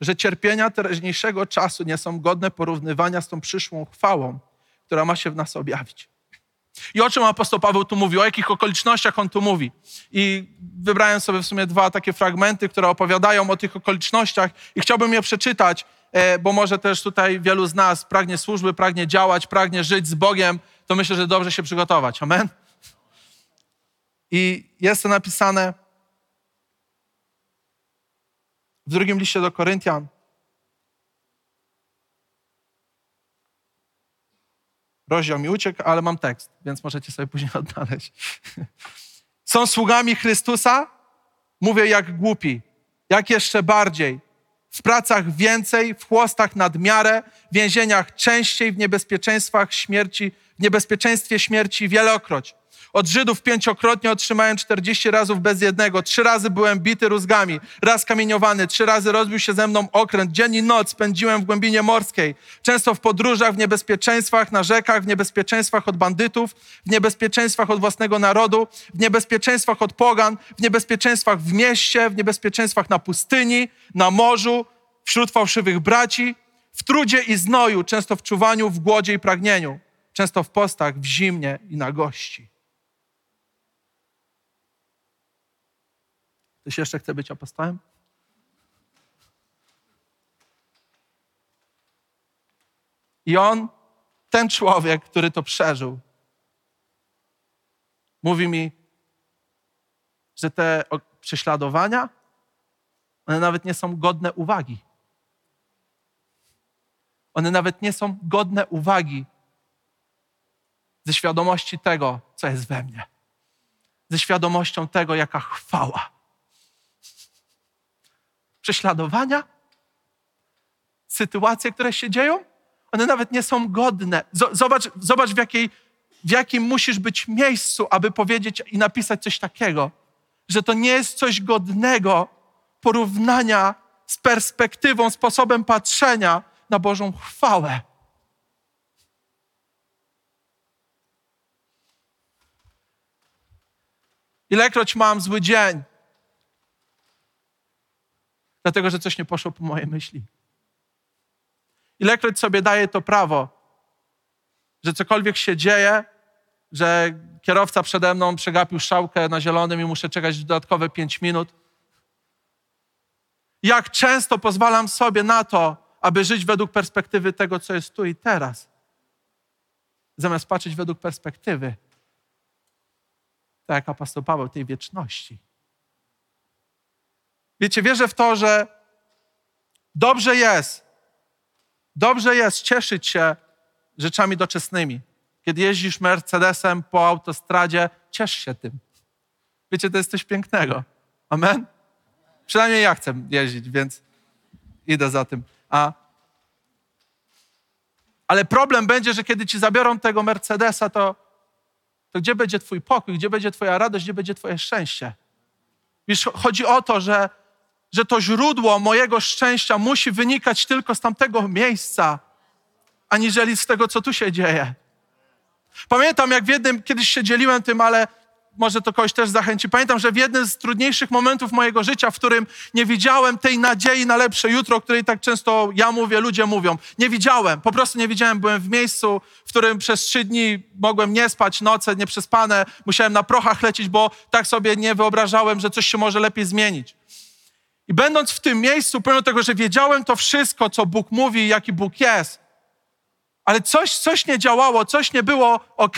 Że cierpienia teraźniejszego czasu nie są godne porównywania z tą przyszłą chwałą, która ma się w nas objawić. I o czym apostoł Paweł tu mówi? O jakich okolicznościach on tu mówi? I wybrałem sobie w sumie dwa takie fragmenty, które opowiadają o tych okolicznościach i chciałbym je przeczytać, e, bo może też tutaj wielu z nas pragnie służby, pragnie działać, pragnie żyć z Bogiem, to myślę, że dobrze się przygotować. Amen? I jest to napisane w drugim liście do Koryntian, Rozdział mi uciekł, ale mam tekst, więc możecie sobie później odnaleźć. Są sługami Chrystusa? Mówię jak głupi. Jak jeszcze bardziej. W pracach więcej, w chłostach nadmiarę, w więzieniach częściej, w niebezpieczeństwach śmierci, w niebezpieczeństwie śmierci wielokroć. Od Żydów pięciokrotnie otrzymałem 40 razów bez jednego. Trzy razy byłem bity rózgami, raz kamieniowany, trzy razy rozbił się ze mną okręt. Dzień i noc spędziłem w głębinie morskiej. Często w podróżach, w niebezpieczeństwach na rzekach, w niebezpieczeństwach od bandytów, w niebezpieczeństwach od własnego narodu, w niebezpieczeństwach od pogan, w niebezpieczeństwach w mieście, w niebezpieczeństwach na pustyni, na morzu, wśród fałszywych braci, w trudzie i znoju, często w czuwaniu, w głodzie i pragnieniu, często w postach, w zimnie i na gości. Ktoś jeszcze chce być apostołem? I on, ten człowiek, który to przeżył, mówi mi, że te prześladowania, one nawet nie są godne uwagi. One nawet nie są godne uwagi ze świadomości tego, co jest we mnie. Ze świadomością tego, jaka chwała prześladowania, sytuacje, które się dzieją, one nawet nie są godne. Zobacz, zobacz w, jakiej, w jakim musisz być miejscu, aby powiedzieć i napisać coś takiego, że to nie jest coś godnego porównania z perspektywą, sposobem patrzenia na Bożą chwałę. Ilekroć mam zły dzień, dlatego że coś nie poszło po mojej myśli. Ilekroć sobie daję to prawo, że cokolwiek się dzieje, że kierowca przede mną przegapił strzałkę na zielonym i muszę czekać dodatkowe pięć minut. Jak często pozwalam sobie na to, aby żyć według perspektywy tego, co jest tu i teraz, zamiast patrzeć według perspektywy, tak jak apostoł Paweł, tej wieczności. Wiecie, wierzę w to, że dobrze jest, dobrze jest cieszyć się rzeczami doczesnymi. Kiedy jeździsz Mercedesem po autostradzie, ciesz się tym. Wiecie, to jest coś pięknego. Amen? Przynajmniej ja chcę jeździć, więc idę za tym. A, ale problem będzie, że kiedy ci zabiorą tego Mercedesa, to, to gdzie będzie Twój pokój, gdzie będzie Twoja radość, gdzie będzie Twoje szczęście? Wiesz, chodzi o to, że, że to źródło mojego szczęścia musi wynikać tylko z tamtego miejsca, aniżeli z tego, co tu się dzieje. Pamiętam, jak w jednym, kiedyś się dzieliłem tym, ale może to kogoś też zachęci. Pamiętam, że w jednym z trudniejszych momentów mojego życia, w którym nie widziałem tej nadziei na lepsze jutro, o której tak często ja mówię, ludzie mówią. Nie widziałem, po prostu nie widziałem. Byłem w miejscu, w którym przez trzy dni mogłem nie spać, noce nieprzespane, musiałem na prochach lecieć, bo tak sobie nie wyobrażałem, że coś się może lepiej zmienić. I będąc w tym miejscu, pomimo tego, że wiedziałem to wszystko, co Bóg mówi, jaki Bóg jest, ale coś, coś nie działało, coś nie było ok.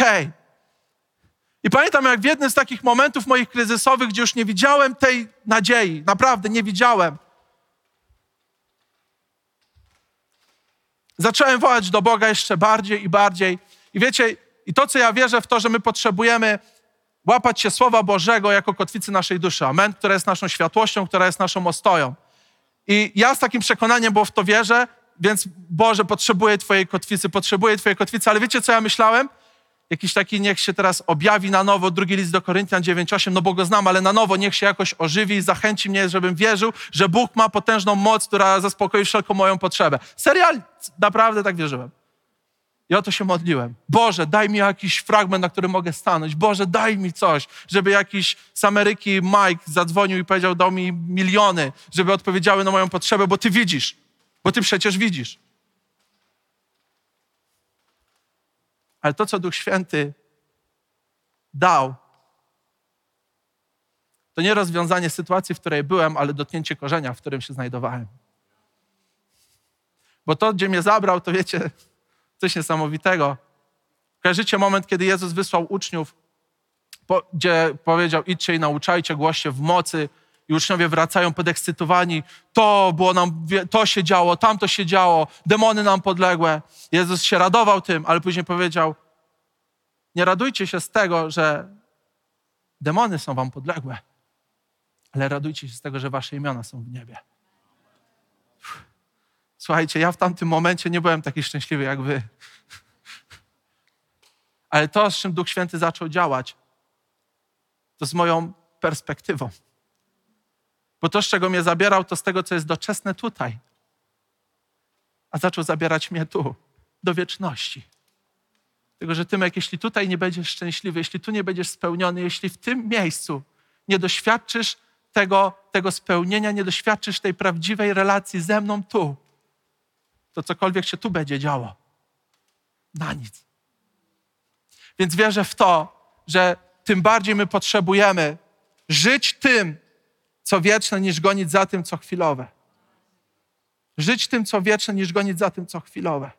I pamiętam, jak w jednym z takich momentów moich kryzysowych, gdzie już nie widziałem tej nadziei, naprawdę nie widziałem, zacząłem wołać do Boga jeszcze bardziej i bardziej. I wiecie, i to, co ja wierzę w to, że my potrzebujemy łapać się Słowa Bożego jako kotwicy naszej duszy. Amen, która jest naszą światłością, która jest naszą ostoją. I ja z takim przekonaniem, bo w to wierzę, więc Boże, potrzebuję Twojej kotwicy, potrzebuję Twojej kotwicy, ale wiecie, co ja myślałem? Jakiś taki niech się teraz objawi na nowo, drugi list do Koryntian 9,8, no bo go znam, ale na nowo niech się jakoś ożywi i zachęci mnie, żebym wierzył, że Bóg ma potężną moc, która zaspokoi wszelką moją potrzebę. Serial, naprawdę tak wierzyłem. I to się modliłem. Boże, daj mi jakiś fragment, na którym mogę stanąć. Boże, daj mi coś, żeby jakiś z Ameryki Mike zadzwonił i powiedział, dał mi miliony, żeby odpowiedziały na moją potrzebę, bo Ty widzisz. Bo Ty przecież widzisz. Ale to, co Duch Święty dał, to nie rozwiązanie sytuacji, w której byłem, ale dotknięcie korzenia, w którym się znajdowałem. Bo to, gdzie mnie zabrał, to wiecie, coś niesamowitego. Kojarzycie moment, kiedy Jezus wysłał uczniów, po, gdzie powiedział: idźcie i nauczajcie, głoście w mocy, i uczniowie wracają podekscytowani. To było nam, to się działo, tamto się działo, demony nam podległe. Jezus się radował tym, ale później powiedział: Nie radujcie się z tego, że demony są wam podległe, ale radujcie się z tego, że wasze imiona są w niebie. Słuchajcie, ja w tamtym momencie nie byłem taki szczęśliwy jak wy. Ale to, z czym Duch Święty zaczął działać, to z moją perspektywą. Bo to, z czego mnie zabierał, to z tego, co jest doczesne tutaj. A zaczął zabierać mnie tu, do wieczności. Tego, że Tymek, jeśli tutaj nie będziesz szczęśliwy, jeśli tu nie będziesz spełniony, jeśli w tym miejscu nie doświadczysz tego, tego spełnienia, nie doświadczysz tej prawdziwej relacji ze mną tu, to cokolwiek się tu będzie działo, na nic. Więc wierzę w to, że tym bardziej my potrzebujemy żyć tym, co wieczne, niż gonić za tym, co chwilowe. Żyć tym, co wieczne, niż gonić za tym, co chwilowe.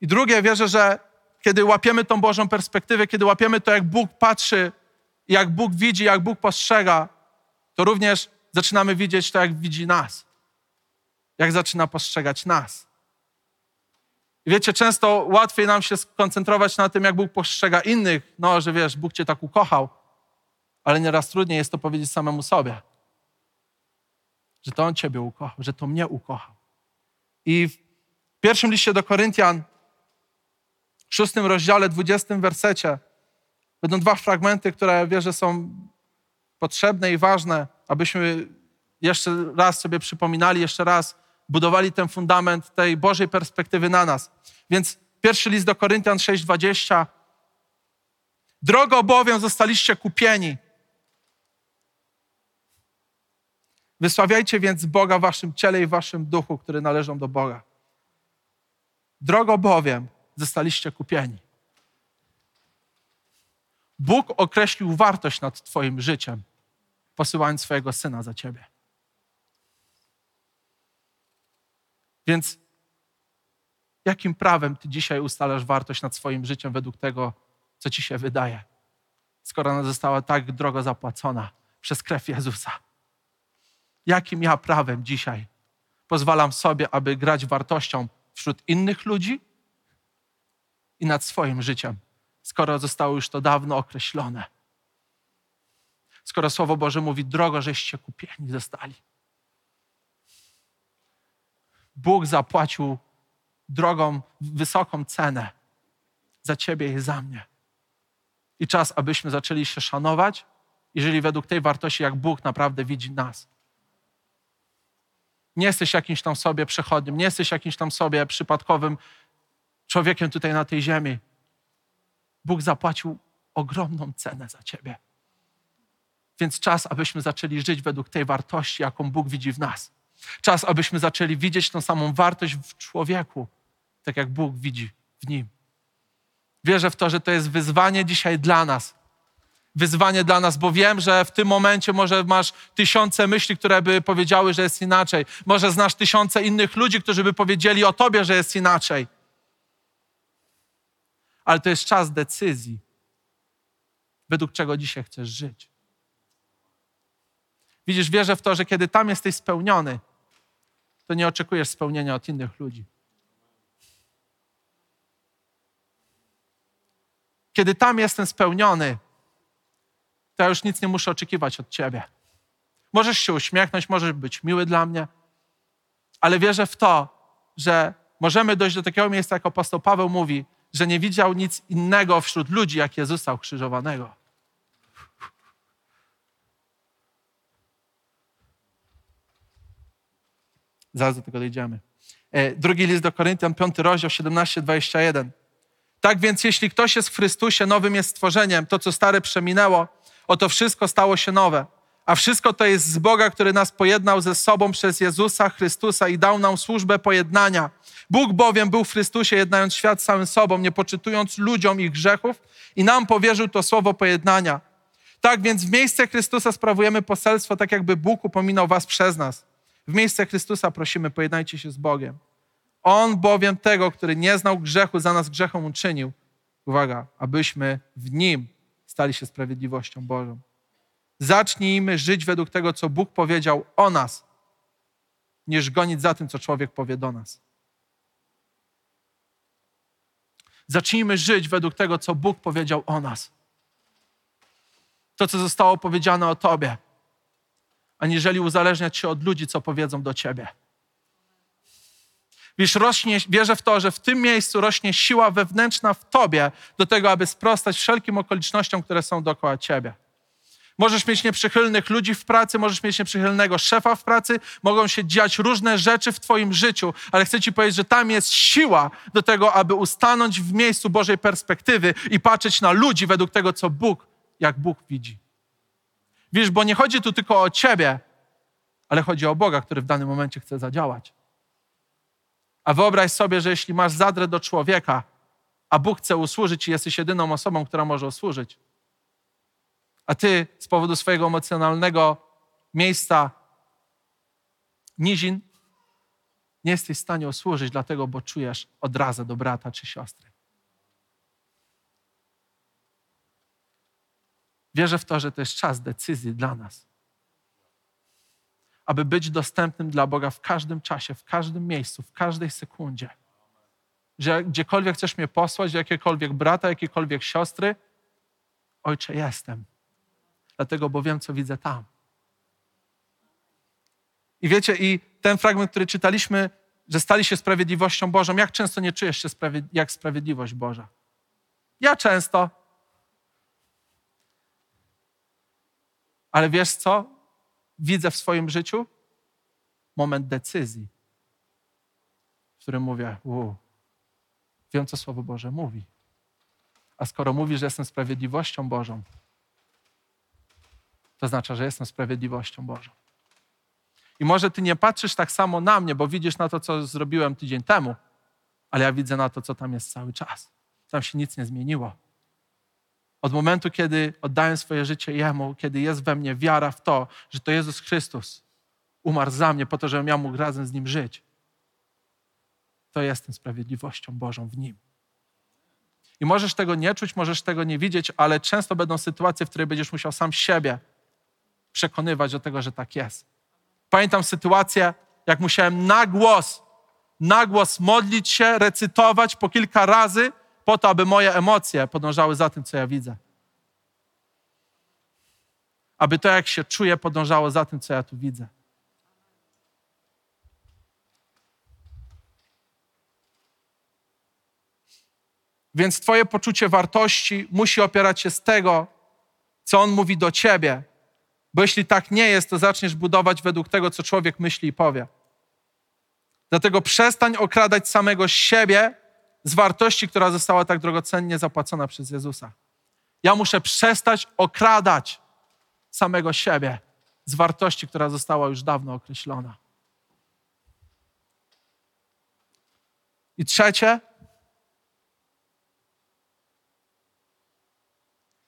I drugie, wierzę, że kiedy łapiemy tą Bożą perspektywę, kiedy łapiemy to, jak Bóg patrzy, jak Bóg widzi, jak Bóg postrzega, to również zaczynamy widzieć to, jak widzi nas. Jak zaczyna postrzegać nas. I wiecie, często łatwiej nam się skoncentrować na tym, jak Bóg postrzega innych. No, że wiesz, Bóg cię tak ukochał ale nieraz trudniej jest to powiedzieć samemu sobie. Że to On Ciebie ukochał, że to mnie ukochał. I w pierwszym liście do Koryntian, w szóstym rozdziale, dwudziestym wersecie, Będą dwa fragmenty, które wierzę są potrzebne i ważne, abyśmy jeszcze raz sobie przypominali, jeszcze raz budowali ten fundament tej Bożej perspektywy na nas. Więc pierwszy list do Koryntian 6:20. Drogo bowiem zostaliście kupieni. Wysławiajcie więc Boga w waszym ciele i w waszym duchu, które należą do Boga. Drogo bowiem zostaliście kupieni. Bóg określił wartość nad Twoim życiem, posyłając swojego syna za Ciebie. Więc jakim prawem Ty dzisiaj ustalasz wartość nad swoim życiem według tego, co Ci się wydaje, skoro ona została tak drogo zapłacona przez krew Jezusa? Jakim ja prawem dzisiaj pozwalam sobie, aby grać wartością wśród innych ludzi i nad swoim życiem? skoro zostało już to dawno określone. Skoro Słowo Boże mówi, drogo, żeście kupieni zostali. Bóg zapłacił drogą, wysoką cenę za Ciebie i za mnie. I czas, abyśmy zaczęli się szanować, jeżeli według tej wartości, jak Bóg naprawdę widzi nas. Nie jesteś jakimś tam sobie przechodnim, nie jesteś jakimś tam sobie przypadkowym człowiekiem tutaj na tej ziemi. Bóg zapłacił ogromną cenę za ciebie. Więc czas, abyśmy zaczęli żyć według tej wartości, jaką Bóg widzi w nas. Czas, abyśmy zaczęli widzieć tą samą wartość w człowieku, tak jak Bóg widzi w nim. Wierzę w to, że to jest wyzwanie dzisiaj dla nas. Wyzwanie dla nas, bo wiem, że w tym momencie może masz tysiące myśli, które by powiedziały, że jest inaczej. Może znasz tysiące innych ludzi, którzy by powiedzieli o tobie, że jest inaczej ale to jest czas decyzji, według czego dzisiaj chcesz żyć. Widzisz, wierzę w to, że kiedy tam jesteś spełniony, to nie oczekujesz spełnienia od innych ludzi. Kiedy tam jestem spełniony, to ja już nic nie muszę oczekiwać od ciebie. Możesz się uśmiechnąć, możesz być miły dla mnie, ale wierzę w to, że możemy dojść do takiego miejsca, jak apostoł Paweł mówi, że nie widział nic innego wśród ludzi, jak Jezusa ukrzyżowanego. Zaraz do tego dojdziemy. E, drugi list do Koryntian, 5 rozdział 17-21. Tak więc jeśli ktoś jest w Chrystusie, nowym jest stworzeniem, to co stare przeminęło, oto wszystko stało się nowe. A wszystko to jest z Boga, który nas pojednał ze sobą przez Jezusa Chrystusa i dał nam służbę pojednania. Bóg bowiem był w Chrystusie, jednając świat samym sobą, nie poczytując ludziom ich grzechów i nam powierzył to słowo pojednania. Tak więc w miejsce Chrystusa sprawujemy poselstwo, tak jakby Bóg upominał was przez nas. W miejsce Chrystusa prosimy, pojednajcie się z Bogiem. On bowiem tego, który nie znał grzechu, za nas grzechom uczynił. Uwaga, abyśmy w Nim stali się sprawiedliwością Bożą. Zacznijmy żyć według tego, co Bóg powiedział o nas, niż gonić za tym, co człowiek powie do nas. Zacznijmy żyć według tego, co Bóg powiedział o nas. To, co zostało powiedziane o Tobie, aniżeli uzależniać się od ludzi, co powiedzą do Ciebie. Wiesz, rośnie, wierzę w to, że w tym miejscu rośnie siła wewnętrzna w Tobie do tego, aby sprostać wszelkim okolicznościom, które są dookoła Ciebie. Możesz mieć nieprzychylnych ludzi w pracy, możesz mieć nieprzychylnego szefa w pracy, mogą się dziać różne rzeczy w Twoim życiu, ale chcę Ci powiedzieć, że tam jest siła do tego, aby ustanąć w miejscu Bożej perspektywy i patrzeć na ludzi według tego, co Bóg, jak Bóg widzi. Wiesz, bo nie chodzi tu tylko o Ciebie, ale chodzi o Boga, który w danym momencie chce zadziałać. A wyobraź sobie, że jeśli masz zadrę do człowieka, a Bóg chce usłużyć i jesteś jedyną osobą, która może usłużyć, a ty z powodu swojego emocjonalnego miejsca nizin nie jesteś w stanie usłużyć, dlatego, bo czujesz odrazę do brata czy siostry. Wierzę w to, że to jest czas decyzji dla nas. Aby być dostępnym dla Boga w każdym czasie, w każdym miejscu, w każdej sekundzie. Że gdziekolwiek chcesz mnie posłać, jakiekolwiek brata, jakiekolwiek siostry, Ojcze, jestem dlatego bo wiem, co widzę tam. I wiecie, i ten fragment, który czytaliśmy, że stali się sprawiedliwością Bożą, jak często nie czujesz się sprawiedli jak sprawiedliwość Boża? Ja często. Ale wiesz co? Widzę w swoim życiu moment decyzji, w którym mówię, u, wiem, co Słowo Boże mówi. A skoro mówi, że jestem sprawiedliwością Bożą, to oznacza, że jestem sprawiedliwością Bożą. I może ty nie patrzysz tak samo na mnie, bo widzisz na to, co zrobiłem tydzień temu, ale ja widzę na to, co tam jest cały czas. Tam się nic nie zmieniło. Od momentu, kiedy oddałem swoje życie Jemu, kiedy jest we mnie wiara w to, że to Jezus Chrystus umarł za mnie po to, żebym ja mógł razem z Nim żyć, to jestem sprawiedliwością Bożą w Nim. I możesz tego nie czuć, możesz tego nie widzieć, ale często będą sytuacje, w których będziesz musiał sam siebie przekonywać do tego, że tak jest. Pamiętam sytuację, jak musiałem na głos, na głos modlić się, recytować po kilka razy, po to, aby moje emocje podążały za tym, co ja widzę. Aby to, jak się czuję, podążało za tym, co ja tu widzę. Więc Twoje poczucie wartości musi opierać się z tego, co On mówi do Ciebie. Bo jeśli tak nie jest, to zaczniesz budować według tego, co człowiek myśli i powie. Dlatego przestań okradać samego siebie z wartości, która została tak drogocennie zapłacona przez Jezusa. Ja muszę przestać okradać samego siebie z wartości, która została już dawno określona. I trzecie,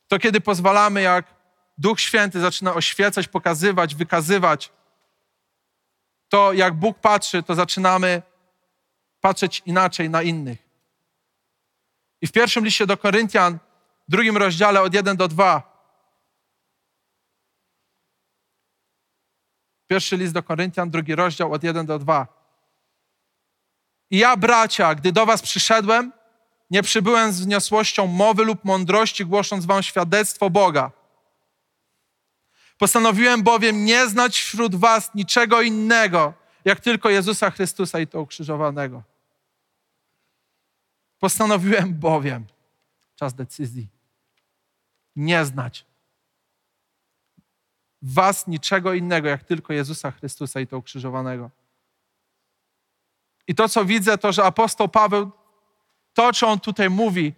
to kiedy pozwalamy, jak Duch Święty zaczyna oświecać, pokazywać, wykazywać, to jak Bóg patrzy, to zaczynamy patrzeć inaczej na innych. I w pierwszym liście do Koryntian, drugim rozdziale od 1 do 2. Pierwszy list do Koryntian, drugi rozdział od 1 do 2. I ja, bracia, gdy do was przyszedłem, nie przybyłem z wniosłością mowy lub mądrości, głosząc wam świadectwo Boga. Postanowiłem bowiem nie znać wśród was niczego innego, jak tylko Jezusa Chrystusa i to ukrzyżowanego. Postanowiłem bowiem, czas decyzji, nie znać was niczego innego, jak tylko Jezusa Chrystusa i to ukrzyżowanego. I to, co widzę, to, że apostoł Paweł, to, co on tutaj mówi,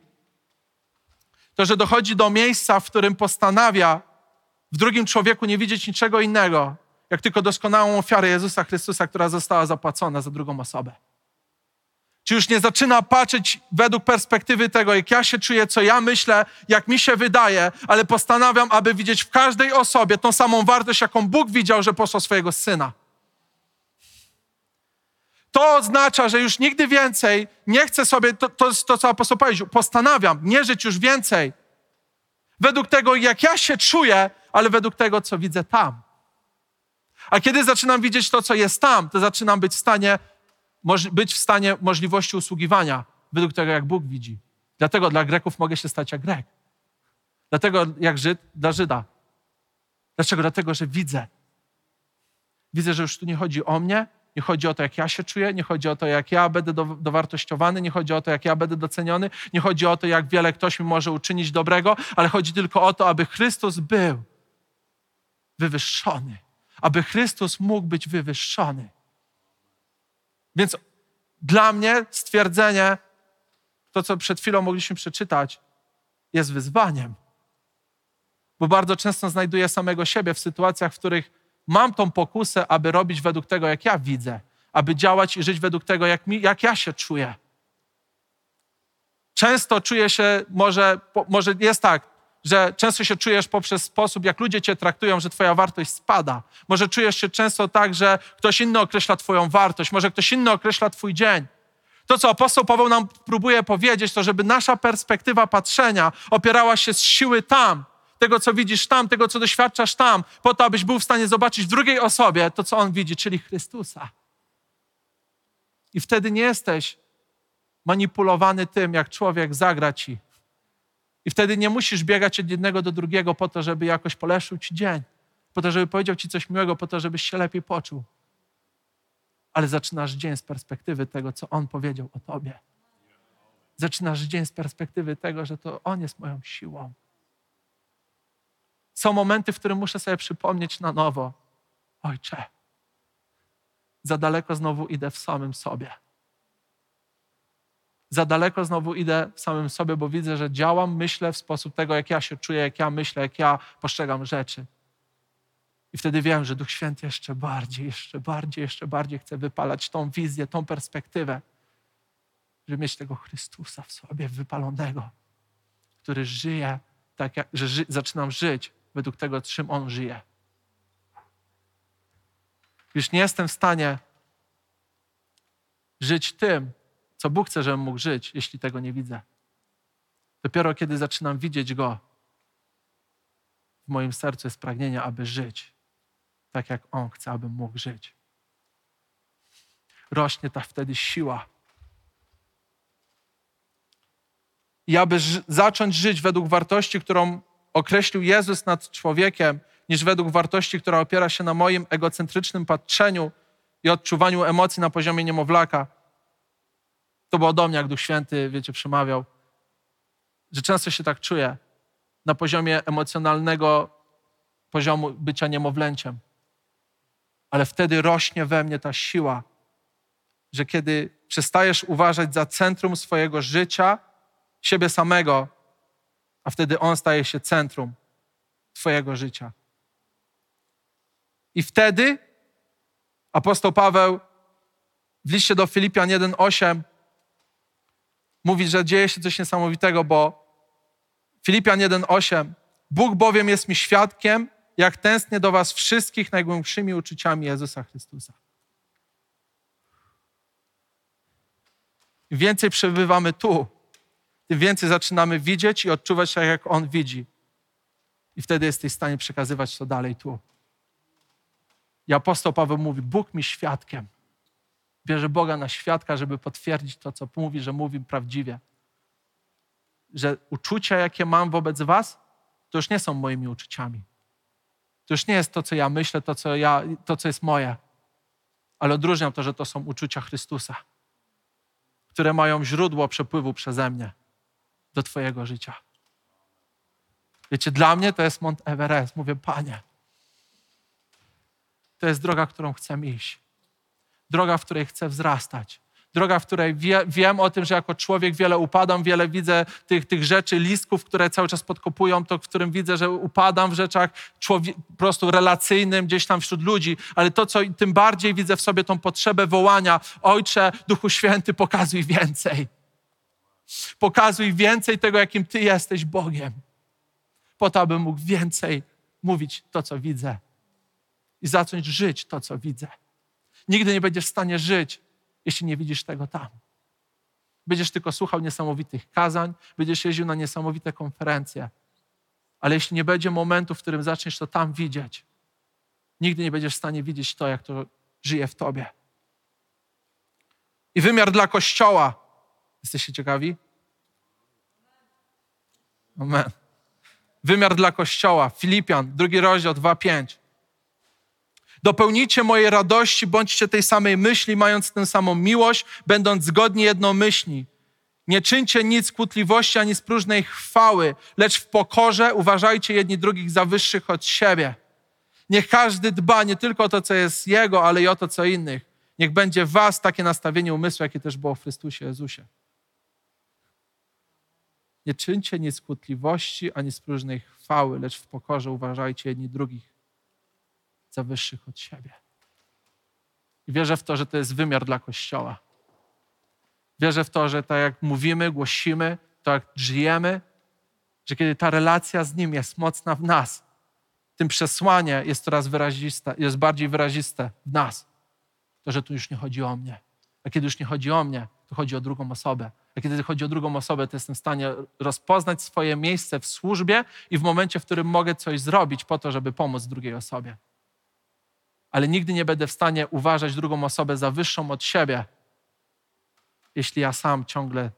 to, że dochodzi do miejsca, w którym postanawia w drugim człowieku nie widzieć niczego innego, jak tylko doskonałą ofiarę Jezusa Chrystusa, która została zapłacona za drugą osobę. Czy już nie zaczyna patrzeć według perspektywy tego, jak ja się czuję, co ja myślę, jak mi się wydaje, ale postanawiam, aby widzieć w każdej osobie tą samą wartość, jaką Bóg widział, że posłał swojego syna. To oznacza, że już nigdy więcej nie chcę sobie, to, to jest to, co apostoł powiedział, postanawiam nie żyć już więcej według tego, jak ja się czuję, ale według tego, co widzę tam. A kiedy zaczynam widzieć to, co jest tam, to zaczynam być w stanie, być w stanie możliwości usługiwania według tego, jak Bóg widzi. Dlatego dla Greków mogę się stać jak Grek. Dlatego jak Żyd dla Żyda. Dlaczego? Dlatego, że widzę. Widzę, że już tu nie chodzi o mnie, nie chodzi o to, jak ja się czuję, nie chodzi o to, jak ja będę dowartościowany, nie chodzi o to, jak ja będę doceniony, nie chodzi o to, jak wiele ktoś mi może uczynić dobrego, ale chodzi tylko o to, aby Chrystus był wywyższony, aby Chrystus mógł być wywyższony. Więc dla mnie stwierdzenie, to co przed chwilą mogliśmy przeczytać, jest wyzwaniem. Bo bardzo często znajduję samego siebie w sytuacjach, w których mam tą pokusę, aby robić według tego, jak ja widzę, aby działać i żyć według tego, jak, mi, jak ja się czuję. Często czuję się, może, może jest tak, że często się czujesz poprzez sposób, jak ludzie cię traktują, że twoja wartość spada. Może czujesz się często tak, że ktoś inny określa twoją wartość, może ktoś inny określa twój dzień. To, co apostoł Paweł nam próbuje powiedzieć, to żeby nasza perspektywa patrzenia opierała się z siły tam, tego, co widzisz tam, tego, co doświadczasz tam, po to, abyś był w stanie zobaczyć w drugiej osobie to, co on widzi, czyli Chrystusa. I wtedy nie jesteś manipulowany tym, jak człowiek zagra ci. I wtedy nie musisz biegać od jednego do drugiego po to, żeby jakoś poleszył ci dzień, po to, żeby powiedział ci coś miłego, po to, żebyś się lepiej poczuł. Ale zaczynasz dzień z perspektywy tego, co on powiedział o tobie. Zaczynasz dzień z perspektywy tego, że to on jest moją siłą Są momenty, w których muszę sobie przypomnieć na nowo. Ojcze, za daleko znowu idę w samym sobie. Za daleko znowu idę w samym sobie, bo widzę, że działam, myślę w sposób tego, jak ja się czuję, jak ja myślę, jak ja postrzegam rzeczy. I wtedy wiem, że Duch Święty jeszcze bardziej, jeszcze bardziej, jeszcze bardziej chce wypalać tą wizję, tą perspektywę, żeby mieć tego Chrystusa w sobie wypalonego, który żyje tak, jak, że ży, zaczynam żyć według tego, czym On żyje. Już nie jestem w stanie żyć tym, co Bóg chce, żebym mógł żyć, jeśli tego nie widzę. Dopiero kiedy zaczynam widzieć Go, w moim sercu jest pragnienie, aby żyć tak, jak On chce, abym mógł żyć. Rośnie ta wtedy siła. I aby zacząć żyć według wartości, którą określił Jezus nad człowiekiem, niż według wartości, która opiera się na moim egocentrycznym patrzeniu i odczuwaniu emocji na poziomie niemowlaka. To było do mnie, jak Duch Święty, wiecie, przemawiał, że często się tak czuję na poziomie emocjonalnego poziomu bycia niemowlęciem. Ale wtedy rośnie we mnie ta siła, że kiedy przestajesz uważać za centrum swojego życia siebie samego, a wtedy On staje się centrum Twojego życia. I wtedy apostoł Paweł w liście do Filipian 1:8 mówi, że dzieje się coś niesamowitego, bo Filipian 1:8 Bóg bowiem jest mi świadkiem, jak tęsknię do was wszystkich najgłębszymi uczuciami Jezusa Chrystusa. Im więcej przebywamy tu, tym więcej zaczynamy widzieć i odczuwać tak, jak On widzi. I wtedy jesteś w stanie przekazywać to dalej tu. I apostoł Paweł mówi, Bóg mi świadkiem. Bierze Boga na świadka, żeby potwierdzić to, co mówi, że mówi prawdziwie. Że uczucia, jakie mam wobec was, to już nie są moimi uczuciami. To już nie jest to, co ja myślę, to, co, ja, to, co jest moje. Ale odróżniam to, że to są uczucia Chrystusa, które mają źródło przepływu przeze mnie do Twojego życia. Wiecie, dla mnie to jest Mont Everest. Mówię, Panie, to jest droga, którą chcę iść. Droga, w której chcę wzrastać. Droga, w której wie, wiem o tym, że jako człowiek wiele upadam, wiele widzę tych, tych rzeczy, listków, które cały czas podkopują, to w którym widzę, że upadam w rzeczach człowie, po prostu relacyjnym gdzieś tam wśród ludzi, ale to, co tym bardziej widzę w sobie tą potrzebę wołania, Ojcze, Duchu Święty, pokazuj więcej. Pokazuj więcej tego, jakim Ty jesteś Bogiem, po to, abym mógł więcej mówić to, co widzę i zacząć żyć to, co widzę. Nigdy nie będziesz w stanie żyć, jeśli nie widzisz tego tam. Będziesz tylko słuchał niesamowitych kazań, będziesz jeździł na niesamowite konferencje, ale jeśli nie będzie momentu, w którym zaczniesz to tam widzieć, nigdy nie będziesz w stanie widzieć to, jak to żyje w tobie. I wymiar dla Kościoła. Jesteście ciekawi? Amen. Wymiar dla Kościoła. Filipian, drugi rozdział, 2-5. Dopełnijcie mojej radości, bądźcie tej samej myśli, mając tę samą miłość, będąc zgodni jednomyślni. Nie czyńcie nic kłótliwości ani z próżnej chwały, lecz w pokorze uważajcie jedni drugich za wyższych od siebie. Niech każdy dba nie tylko o to, co jest Jego, ale i o to, co innych. Niech będzie w was takie nastawienie umysłu, jakie też było w Chrystusie Jezusie. Nie czyńcie nic kłótliwości ani z próżnej chwały, lecz w pokorze uważajcie jedni drugich za wyższych od siebie. I wierzę w to, że to jest wymiar dla Kościoła. Wierzę w to, że tak jak mówimy, głosimy, to jak żyjemy, że kiedy ta relacja z Nim jest mocna w nas, tym przesłanie jest coraz wyraziste, jest bardziej wyraziste w nas. To, że tu już nie chodzi o mnie. A kiedy już nie chodzi o mnie, to chodzi o drugą osobę. A kiedy chodzi o drugą osobę, to jestem w stanie rozpoznać swoje miejsce w służbie i w momencie, w którym mogę coś zrobić po to, żeby pomóc drugiej osobie ale nigdy nie będę w stanie uważać drugą osobę za wyższą od siebie, jeśli ja sam ciągle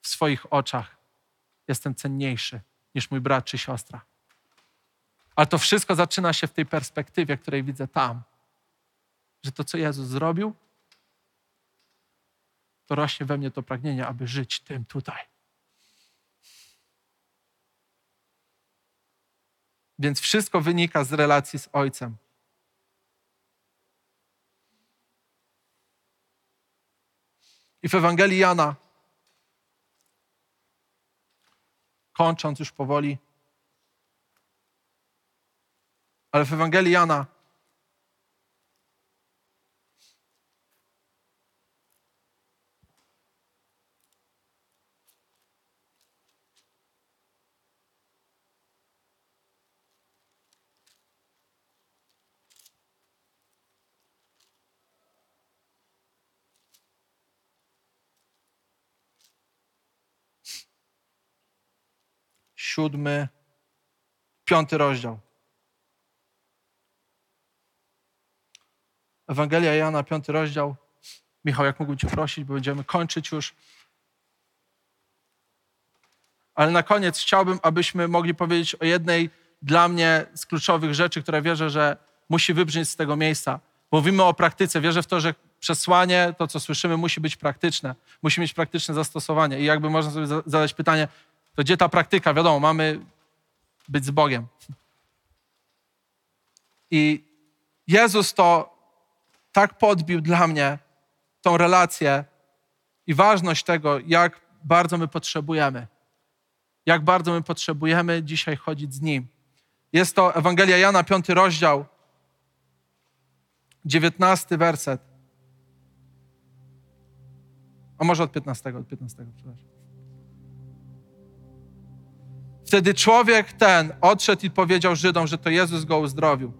w swoich oczach jestem cenniejszy niż mój brat czy siostra. Ale to wszystko zaczyna się w tej perspektywie, której widzę tam, że to, co Jezus zrobił, to rośnie we mnie to pragnienie, aby żyć tym tutaj. Więc wszystko wynika z relacji z Ojcem. I w Ewangelii Jana, kończąc już powoli, ale w Ewangelii Jana siódmy, piąty rozdział. Ewangelia Jana, piąty rozdział. Michał, jak mógłbym Cię prosić, bo będziemy kończyć już. Ale na koniec chciałbym, abyśmy mogli powiedzieć o jednej dla mnie z kluczowych rzeczy, które wierzę, że musi wybrzmieć z tego miejsca. Mówimy o praktyce. Wierzę w to, że przesłanie, to co słyszymy, musi być praktyczne. Musi mieć praktyczne zastosowanie. I jakby można sobie za- zadać pytanie, to gdzie ta praktyka? Wiadomo, mamy być z Bogiem. I Jezus to tak podbił dla mnie tą relację i ważność tego, jak bardzo my potrzebujemy. Jak bardzo my potrzebujemy dzisiaj chodzić z Nim. Jest to Ewangelia Jana, piąty rozdział, dziewiętnasty werset. A może od 15, od 15, przepraszam. Wtedy człowiek ten odszedł i powiedział Żydom, że to Jezus go uzdrowił.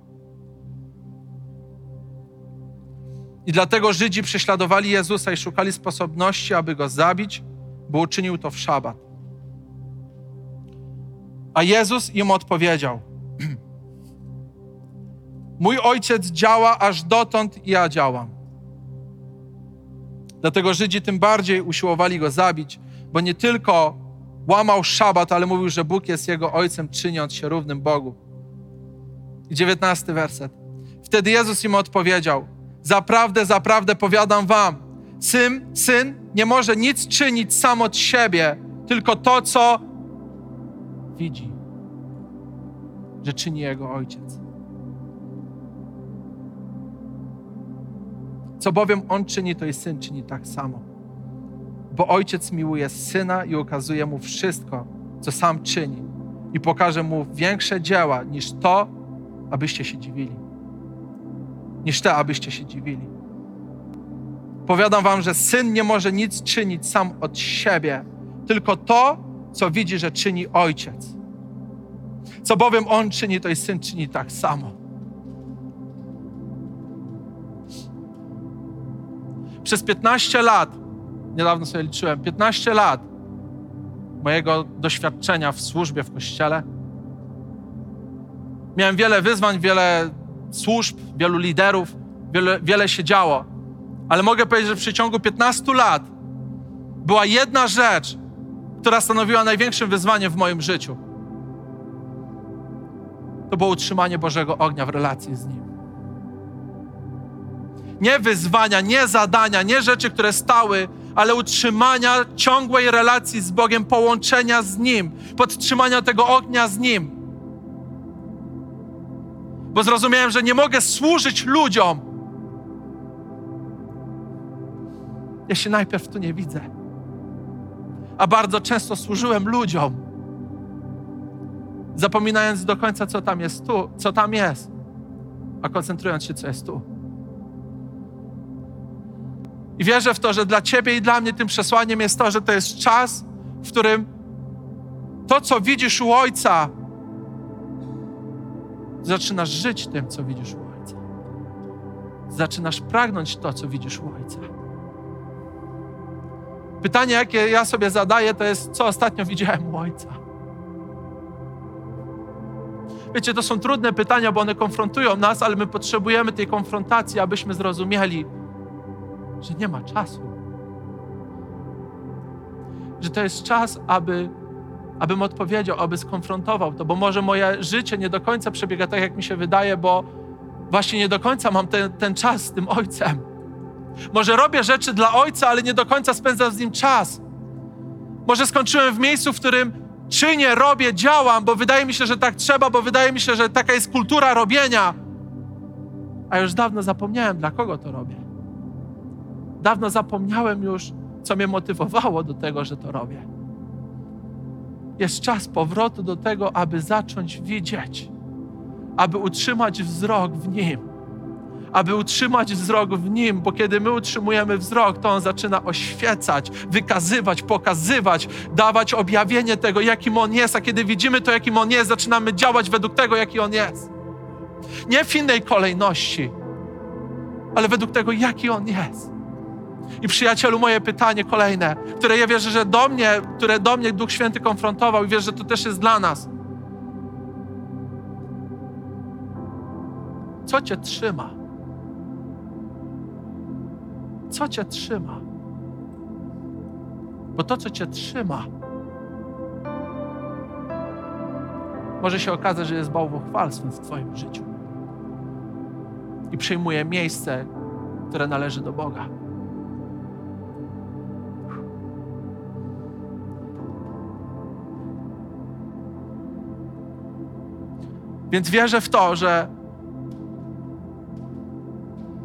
I dlatego Żydzi prześladowali Jezusa i szukali sposobności, aby go zabić, bo uczynił to w szabat. A Jezus im odpowiedział: Mój ojciec działa aż dotąd i ja działam. Dlatego Żydzi tym bardziej usiłowali go zabić, bo nie tylko łamał szabat, ale mówił, że Bóg jest jego ojcem, czyniąc się równym Bogu. I dziewiętnasty werset. Wtedy Jezus im odpowiedział: Zaprawdę, zaprawdę powiadam wam, syn, syn nie może nic czynić sam od siebie, tylko to, co widzi, że czyni jego ojciec. Co bowiem on czyni, to i syn czyni tak samo. Bo ojciec miłuje syna i ukazuje mu wszystko, co sam czyni, i pokaże mu większe dzieła niż to, abyście się dziwili. Niż te, abyście się dziwili. Powiadam wam, że syn nie może nic czynić sam od siebie, tylko to, co widzi, że czyni ojciec. Co bowiem on czyni, to i syn czyni tak samo. Przez 15 lat, niedawno sobie liczyłem, 15 lat mojego doświadczenia w służbie w kościele. Miałem wiele wyzwań, wiele służb, wielu liderów, wiele, wiele się działo. Ale mogę powiedzieć, że w przeciągu 15 lat była jedna rzecz, która stanowiła największym wyzwaniem w moim życiu. To było utrzymanie Bożego ognia w relacji z Nim. Nie wyzwania, nie zadania, nie rzeczy, które stały, ale utrzymania ciągłej relacji z Bogiem, połączenia z Nim, podtrzymania tego ognia z Nim. Bo zrozumiałem, że nie mogę służyć ludziom, jeśli najpierw tu nie widzę. A bardzo często służyłem ludziom, zapominając do końca, co tam jest tu, co tam jest, a koncentrując się, co jest tu. I wierzę w to, że dla Ciebie i dla mnie tym przesłaniem jest to, że to jest czas, w którym to, co widzisz u Ojca, zaczynasz żyć tym, co widzisz u Ojca. Zaczynasz pragnąć to, co widzisz u Ojca. Pytanie, jakie ja sobie zadaję, to jest, co ostatnio widziałem u Ojca. Wiecie, to są trudne pytania, bo one konfrontują nas, ale my potrzebujemy tej konfrontacji, abyśmy zrozumieli, że nie ma czasu. Że to jest czas, aby, abym odpowiedział, aby skonfrontował to, bo może moje życie nie do końca przebiega tak, jak mi się wydaje, bo właśnie nie do końca mam ten, ten czas z tym Ojcem. Może robię rzeczy dla Ojca, ale nie do końca spędzam z Nim czas. Może skończyłem w miejscu, w którym Czynię, robię, działam, bo wydaje mi się, że tak trzeba, bo wydaje mi się, że taka jest kultura robienia. A już dawno zapomniałem, dla kogo to robię. Dawno zapomniałem już, co mnie motywowało do tego, że to robię. Jest czas powrotu do tego, aby zacząć widzieć, aby utrzymać wzrok w Nim, aby utrzymać wzrok w Nim, bo kiedy my utrzymujemy wzrok, to On zaczyna oświecać, wykazywać, pokazywać, dawać objawienie tego, jakim On jest, a kiedy widzimy to, jakim On jest, zaczynamy działać według tego, jaki On jest. Nie w innej kolejności, ale według tego, jaki On jest. I przyjacielu, moje pytanie kolejne, które ja wierzę, że do mnie, które do mnie Duch Święty konfrontował i wierzę, że to też jest dla nas. Co cię trzyma? Co cię trzyma? Bo to, co cię trzyma, może się okazać, że jest bałwochwalstwem w Twoim życiu i przyjmuje miejsce, które należy do Boga. Więc wierzę w to, że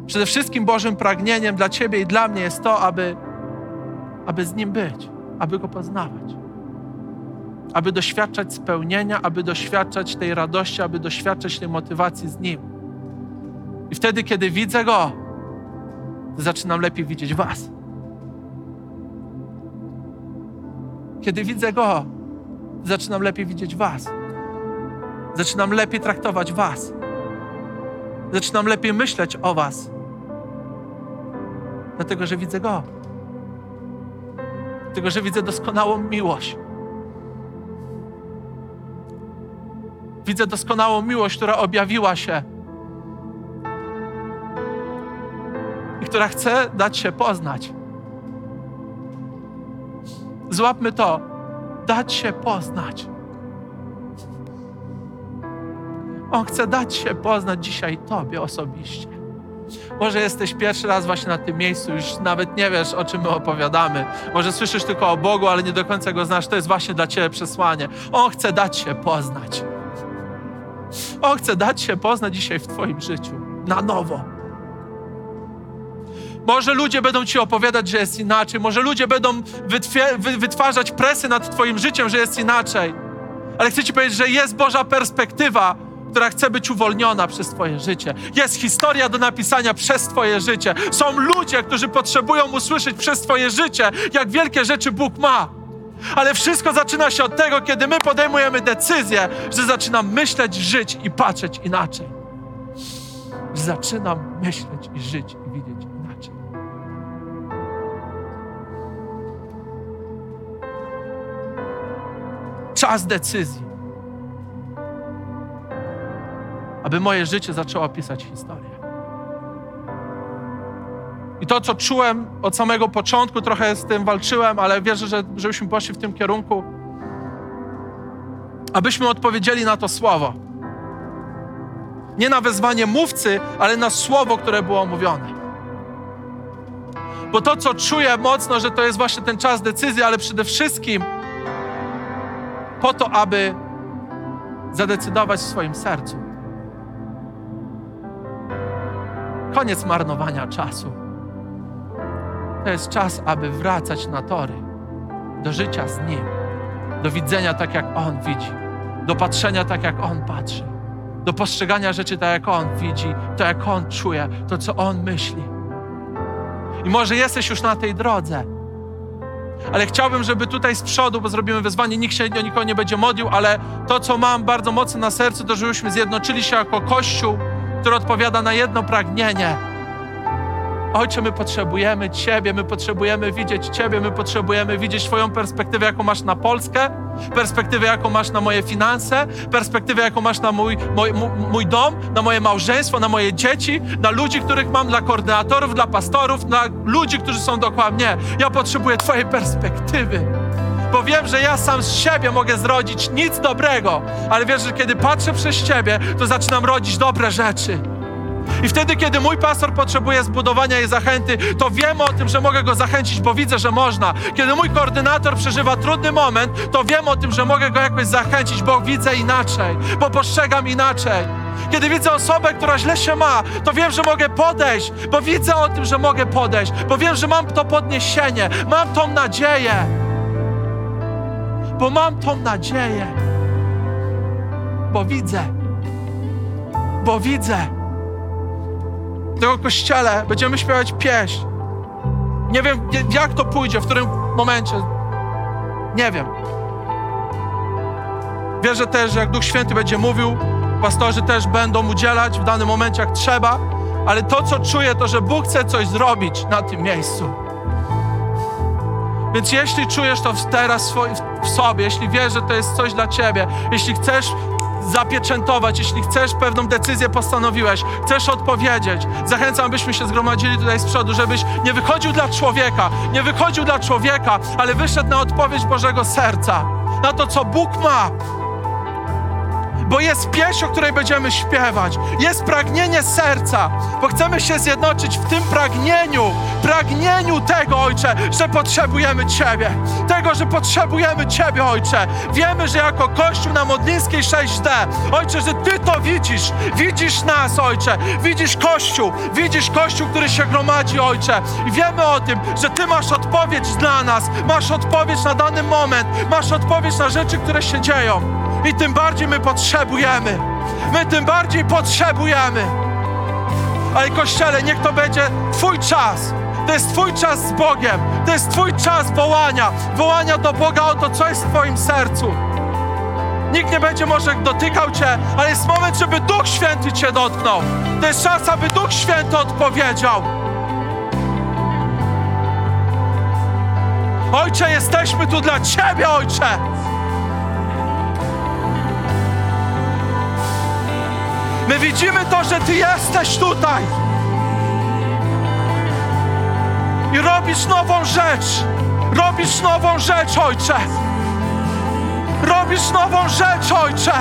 przede wszystkim Bożym pragnieniem dla Ciebie i dla mnie jest to, aby, aby z Nim być, aby Go poznawać, aby doświadczać spełnienia, aby doświadczać tej radości, aby doświadczać tej motywacji z Nim. I wtedy, kiedy widzę Go, zaczynam lepiej widzieć Was. Kiedy widzę Go, zaczynam lepiej widzieć Was. Zaczynam lepiej traktować Was. Zaczynam lepiej myśleć o Was. Dlatego, że widzę Go. Dlatego, że widzę doskonałą miłość. Widzę doskonałą miłość, która objawiła się i która chce dać się poznać. Złapmy to. Dać się poznać. On chce dać się poznać dzisiaj Tobie osobiście. Może jesteś pierwszy raz właśnie na tym miejscu, już nawet nie wiesz, o czym my opowiadamy. Może słyszysz tylko o Bogu, ale nie do końca go znasz. To jest właśnie dla Ciebie przesłanie. On chce dać się poznać. On chce dać się poznać dzisiaj w Twoim życiu. Na nowo. Może ludzie będą Ci opowiadać, że jest inaczej. Może ludzie będą wytwarzać presję nad Twoim życiem, że jest inaczej. Ale chcę Ci powiedzieć, że jest Boża perspektywa, która chce być uwolniona przez Twoje życie. Jest historia do napisania przez Twoje życie. Są ludzie, którzy potrzebują usłyszeć przez Twoje życie, jak wielkie rzeczy Bóg ma. Ale wszystko zaczyna się od tego, kiedy my podejmujemy decyzję, że zaczynam myśleć, żyć i patrzeć inaczej. Że zaczynam myśleć i żyć i widzieć inaczej. Czas decyzji. Aby moje życie zaczęło pisać historię. I to, co czułem od samego początku, trochę z tym walczyłem, ale wierzę, że żebyśmy poszli w tym kierunku, abyśmy odpowiedzieli na to słowo. Nie na wezwanie mówcy, ale na słowo, które było mówione. Bo to, co czuję mocno, że to jest właśnie ten czas decyzji, ale przede wszystkim po to, aby zadecydować w swoim sercu. Koniec marnowania czasu. To jest czas, aby wracać na tory, do życia z Nim, do widzenia tak, jak On widzi, do patrzenia tak, jak On patrzy, do postrzegania rzeczy tak, jak On widzi, to, jak On czuje, to, co On myśli. I może jesteś już na tej drodze, ale chciałbym, żeby tutaj z przodu, bo zrobimy wyzwanie, nikt się o nikogo nie będzie modlił, ale to, co mam bardzo mocno na sercu, to żebyśmy zjednoczyli się jako Kościół, który odpowiada na jedno pragnienie. Ojcze, my potrzebujemy Ciebie, my potrzebujemy widzieć Ciebie, my potrzebujemy widzieć Twoją perspektywę, jaką masz na Polskę, perspektywę, jaką masz na moje finanse, perspektywę, jaką masz na mój, mój, mój dom, na moje małżeństwo, na moje dzieci, na ludzi, których mam, dla koordynatorów, dla pastorów, na ludzi, którzy są dookoła mnie. Ja potrzebuję Twojej perspektywy bo wiem, że ja sam z siebie mogę zrodzić nic dobrego, ale wiesz, że kiedy patrzę przez Ciebie, to zaczynam rodzić dobre rzeczy. I wtedy, kiedy mój pastor potrzebuje zbudowania i zachęty, to wiem o tym, że mogę go zachęcić, bo widzę, że można. Kiedy mój koordynator przeżywa trudny moment, to wiem o tym, że mogę go jakoś zachęcić, bo widzę inaczej, bo postrzegam inaczej. Kiedy widzę osobę, która źle się ma, to wiem, że mogę podejść, bo widzę o tym, że mogę podejść, bo wiem, że mam to podniesienie, mam tą nadzieję. Bo mam tą nadzieję. Bo widzę. Bo widzę. W tego kościele będziemy śpiewać pieśń. Nie wiem, jak to pójdzie, w którym momencie. Nie wiem. Wierzę też, że jak Duch Święty będzie mówił, pastorzy też będą udzielać w danym momencie, jak trzeba, ale to, co czuję, to, że Bóg chce coś zrobić na tym miejscu. Więc jeśli czujesz to teraz sobie, jeśli wiesz, że to jest coś dla Ciebie, jeśli chcesz zapieczętować, jeśli chcesz pewną decyzję postanowiłeś, chcesz odpowiedzieć, zachęcam, abyśmy się zgromadzili tutaj z przodu, żebyś nie wychodził dla człowieka, nie wychodził dla człowieka, ale wyszedł na odpowiedź Bożego serca, na to, co Bóg ma bo jest pieśń, o której będziemy śpiewać. Jest pragnienie serca, bo chcemy się zjednoczyć w tym pragnieniu, pragnieniu tego, Ojcze, że potrzebujemy Ciebie. Tego, że potrzebujemy Ciebie, Ojcze. Wiemy, że jako Kościół na Modlińskiej 6D, Ojcze, że Ty to widzisz. Widzisz nas, Ojcze. Widzisz Kościół. Widzisz Kościół, który się gromadzi, Ojcze. I wiemy o tym, że Ty masz odpowiedź dla nas. Masz odpowiedź na dany moment. Masz odpowiedź na rzeczy, które się dzieją. I tym bardziej my potrzebujemy. My tym bardziej potrzebujemy. Ale Kościele, niech to będzie Twój czas. To jest Twój czas z Bogiem. To jest Twój czas wołania. Wołania do Boga o to, co jest w Twoim sercu. Nikt nie będzie może dotykał Cię, ale jest moment, żeby Duch Święty Cię dotknął. To jest czas, aby Duch Święty odpowiedział. Ojcze, jesteśmy tu dla Ciebie, Ojcze. My widzimy to, że Ty jesteś tutaj. I robisz nową rzecz. Robisz nową rzecz, Ojcze. Robisz nową rzecz, Ojcze.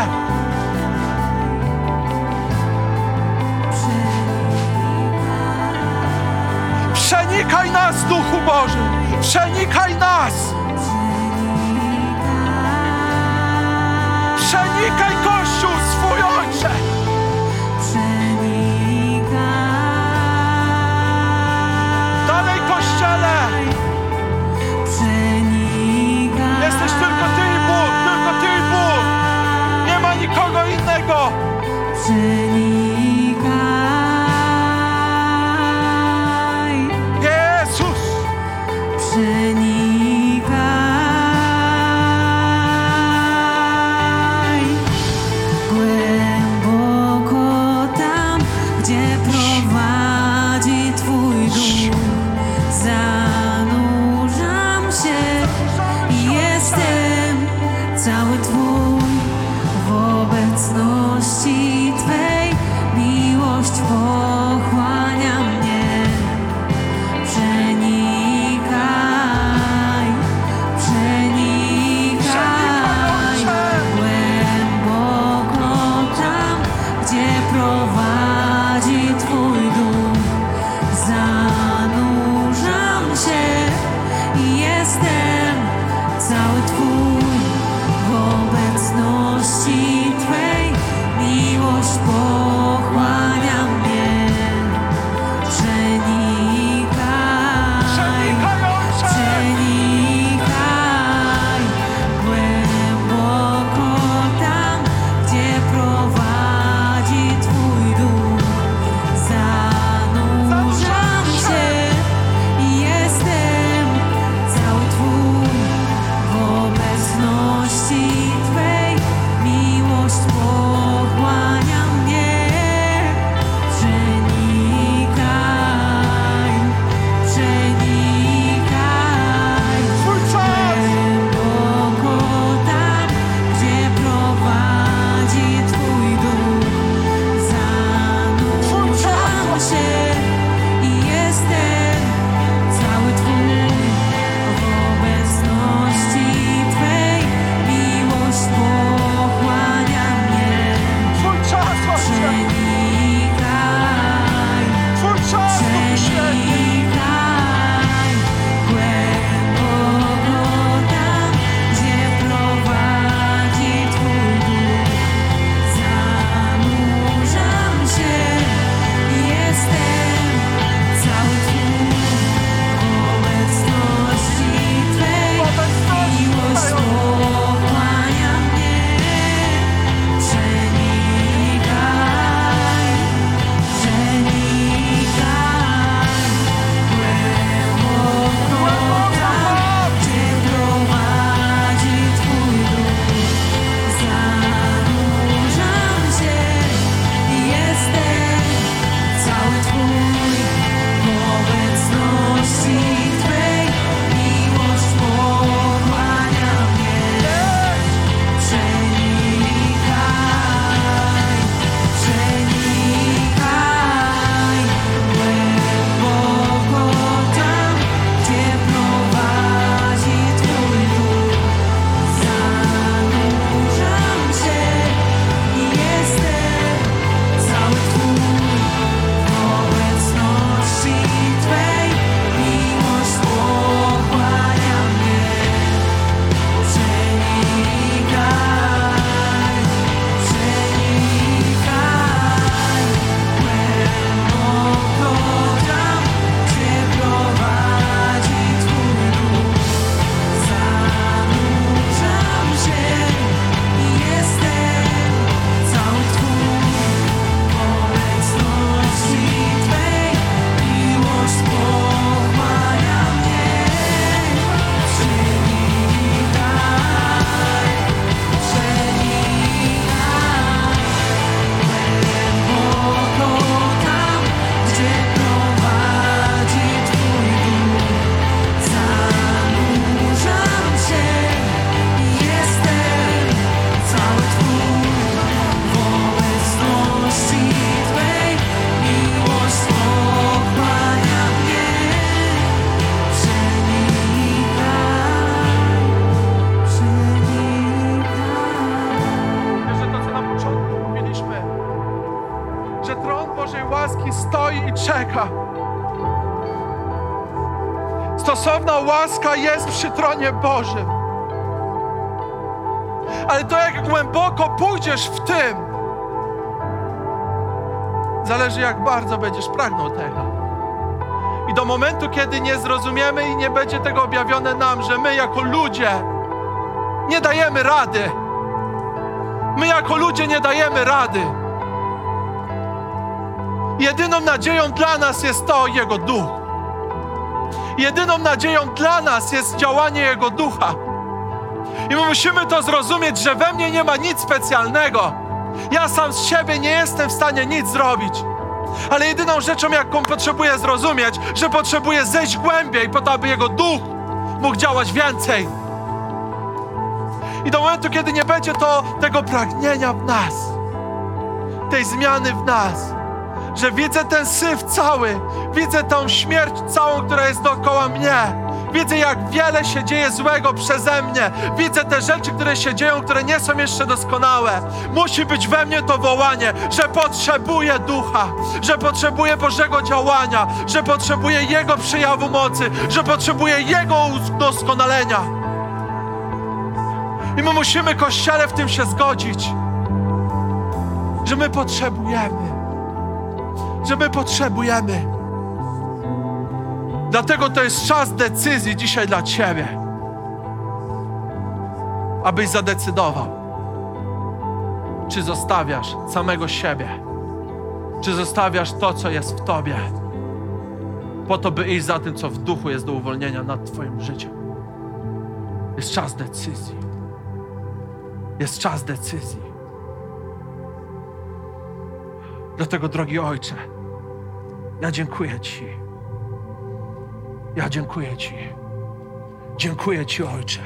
Przenikaj nas, Duchu Boży. Przenikaj nas. Przenikaj Kościół Jezus, tronie Bożym. Ale to, jak głęboko pójdziesz w tym, zależy, jak bardzo będziesz pragnął tego. I do momentu, kiedy nie zrozumiemy i nie będzie tego objawione nam, że my jako ludzie nie dajemy rady. My jako ludzie nie dajemy rady. Jedyną nadzieją dla nas jest to Jego Duch. Jedyną nadzieją dla nas jest działanie Jego Ducha. I my musimy to zrozumieć, że we mnie nie ma nic specjalnego. Ja sam z siebie nie jestem w stanie nic zrobić. Ale jedyną rzeczą, jaką potrzebuję zrozumieć, że potrzebuję zejść głębiej po to, aby Jego Duch mógł działać więcej. I do momentu, kiedy nie będzie to tego pragnienia w nas, tej zmiany w nas, że widzę ten syf cały, widzę tą śmierć całą, która jest dookoła mnie. Widzę, jak wiele się dzieje złego przeze mnie. Widzę te rzeczy, które się dzieją, które nie są jeszcze doskonałe. Musi być we mnie to wołanie, że potrzebuję ducha, że potrzebuję Bożego działania, że potrzebuję Jego przyjawu mocy, że potrzebuję Jego udoskonalenia. I my musimy, Kościele, w tym się zgodzić, że my potrzebujemy, że my potrzebujemy. Dlatego to jest czas decyzji dzisiaj dla Ciebie, abyś zadecydował, czy zostawiasz samego siebie, czy zostawiasz to, co jest w Tobie, po to, by iść za tym, co w duchu jest do uwolnienia nad Twoim życiem. Jest czas decyzji. Jest czas decyzji. Dlatego, drogi Ojcze, ja dziękuję Ci. Ja dziękuję Ci. Dziękuję Ci, Ojcze,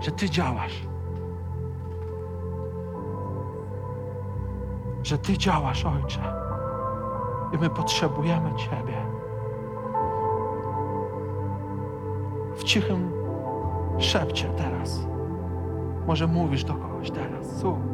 że Ty działasz. Że Ty działasz, Ojcze. I my potrzebujemy Ciebie. W cichym szepcie teraz. Może mówisz do kogoś teraz. Słuchaj.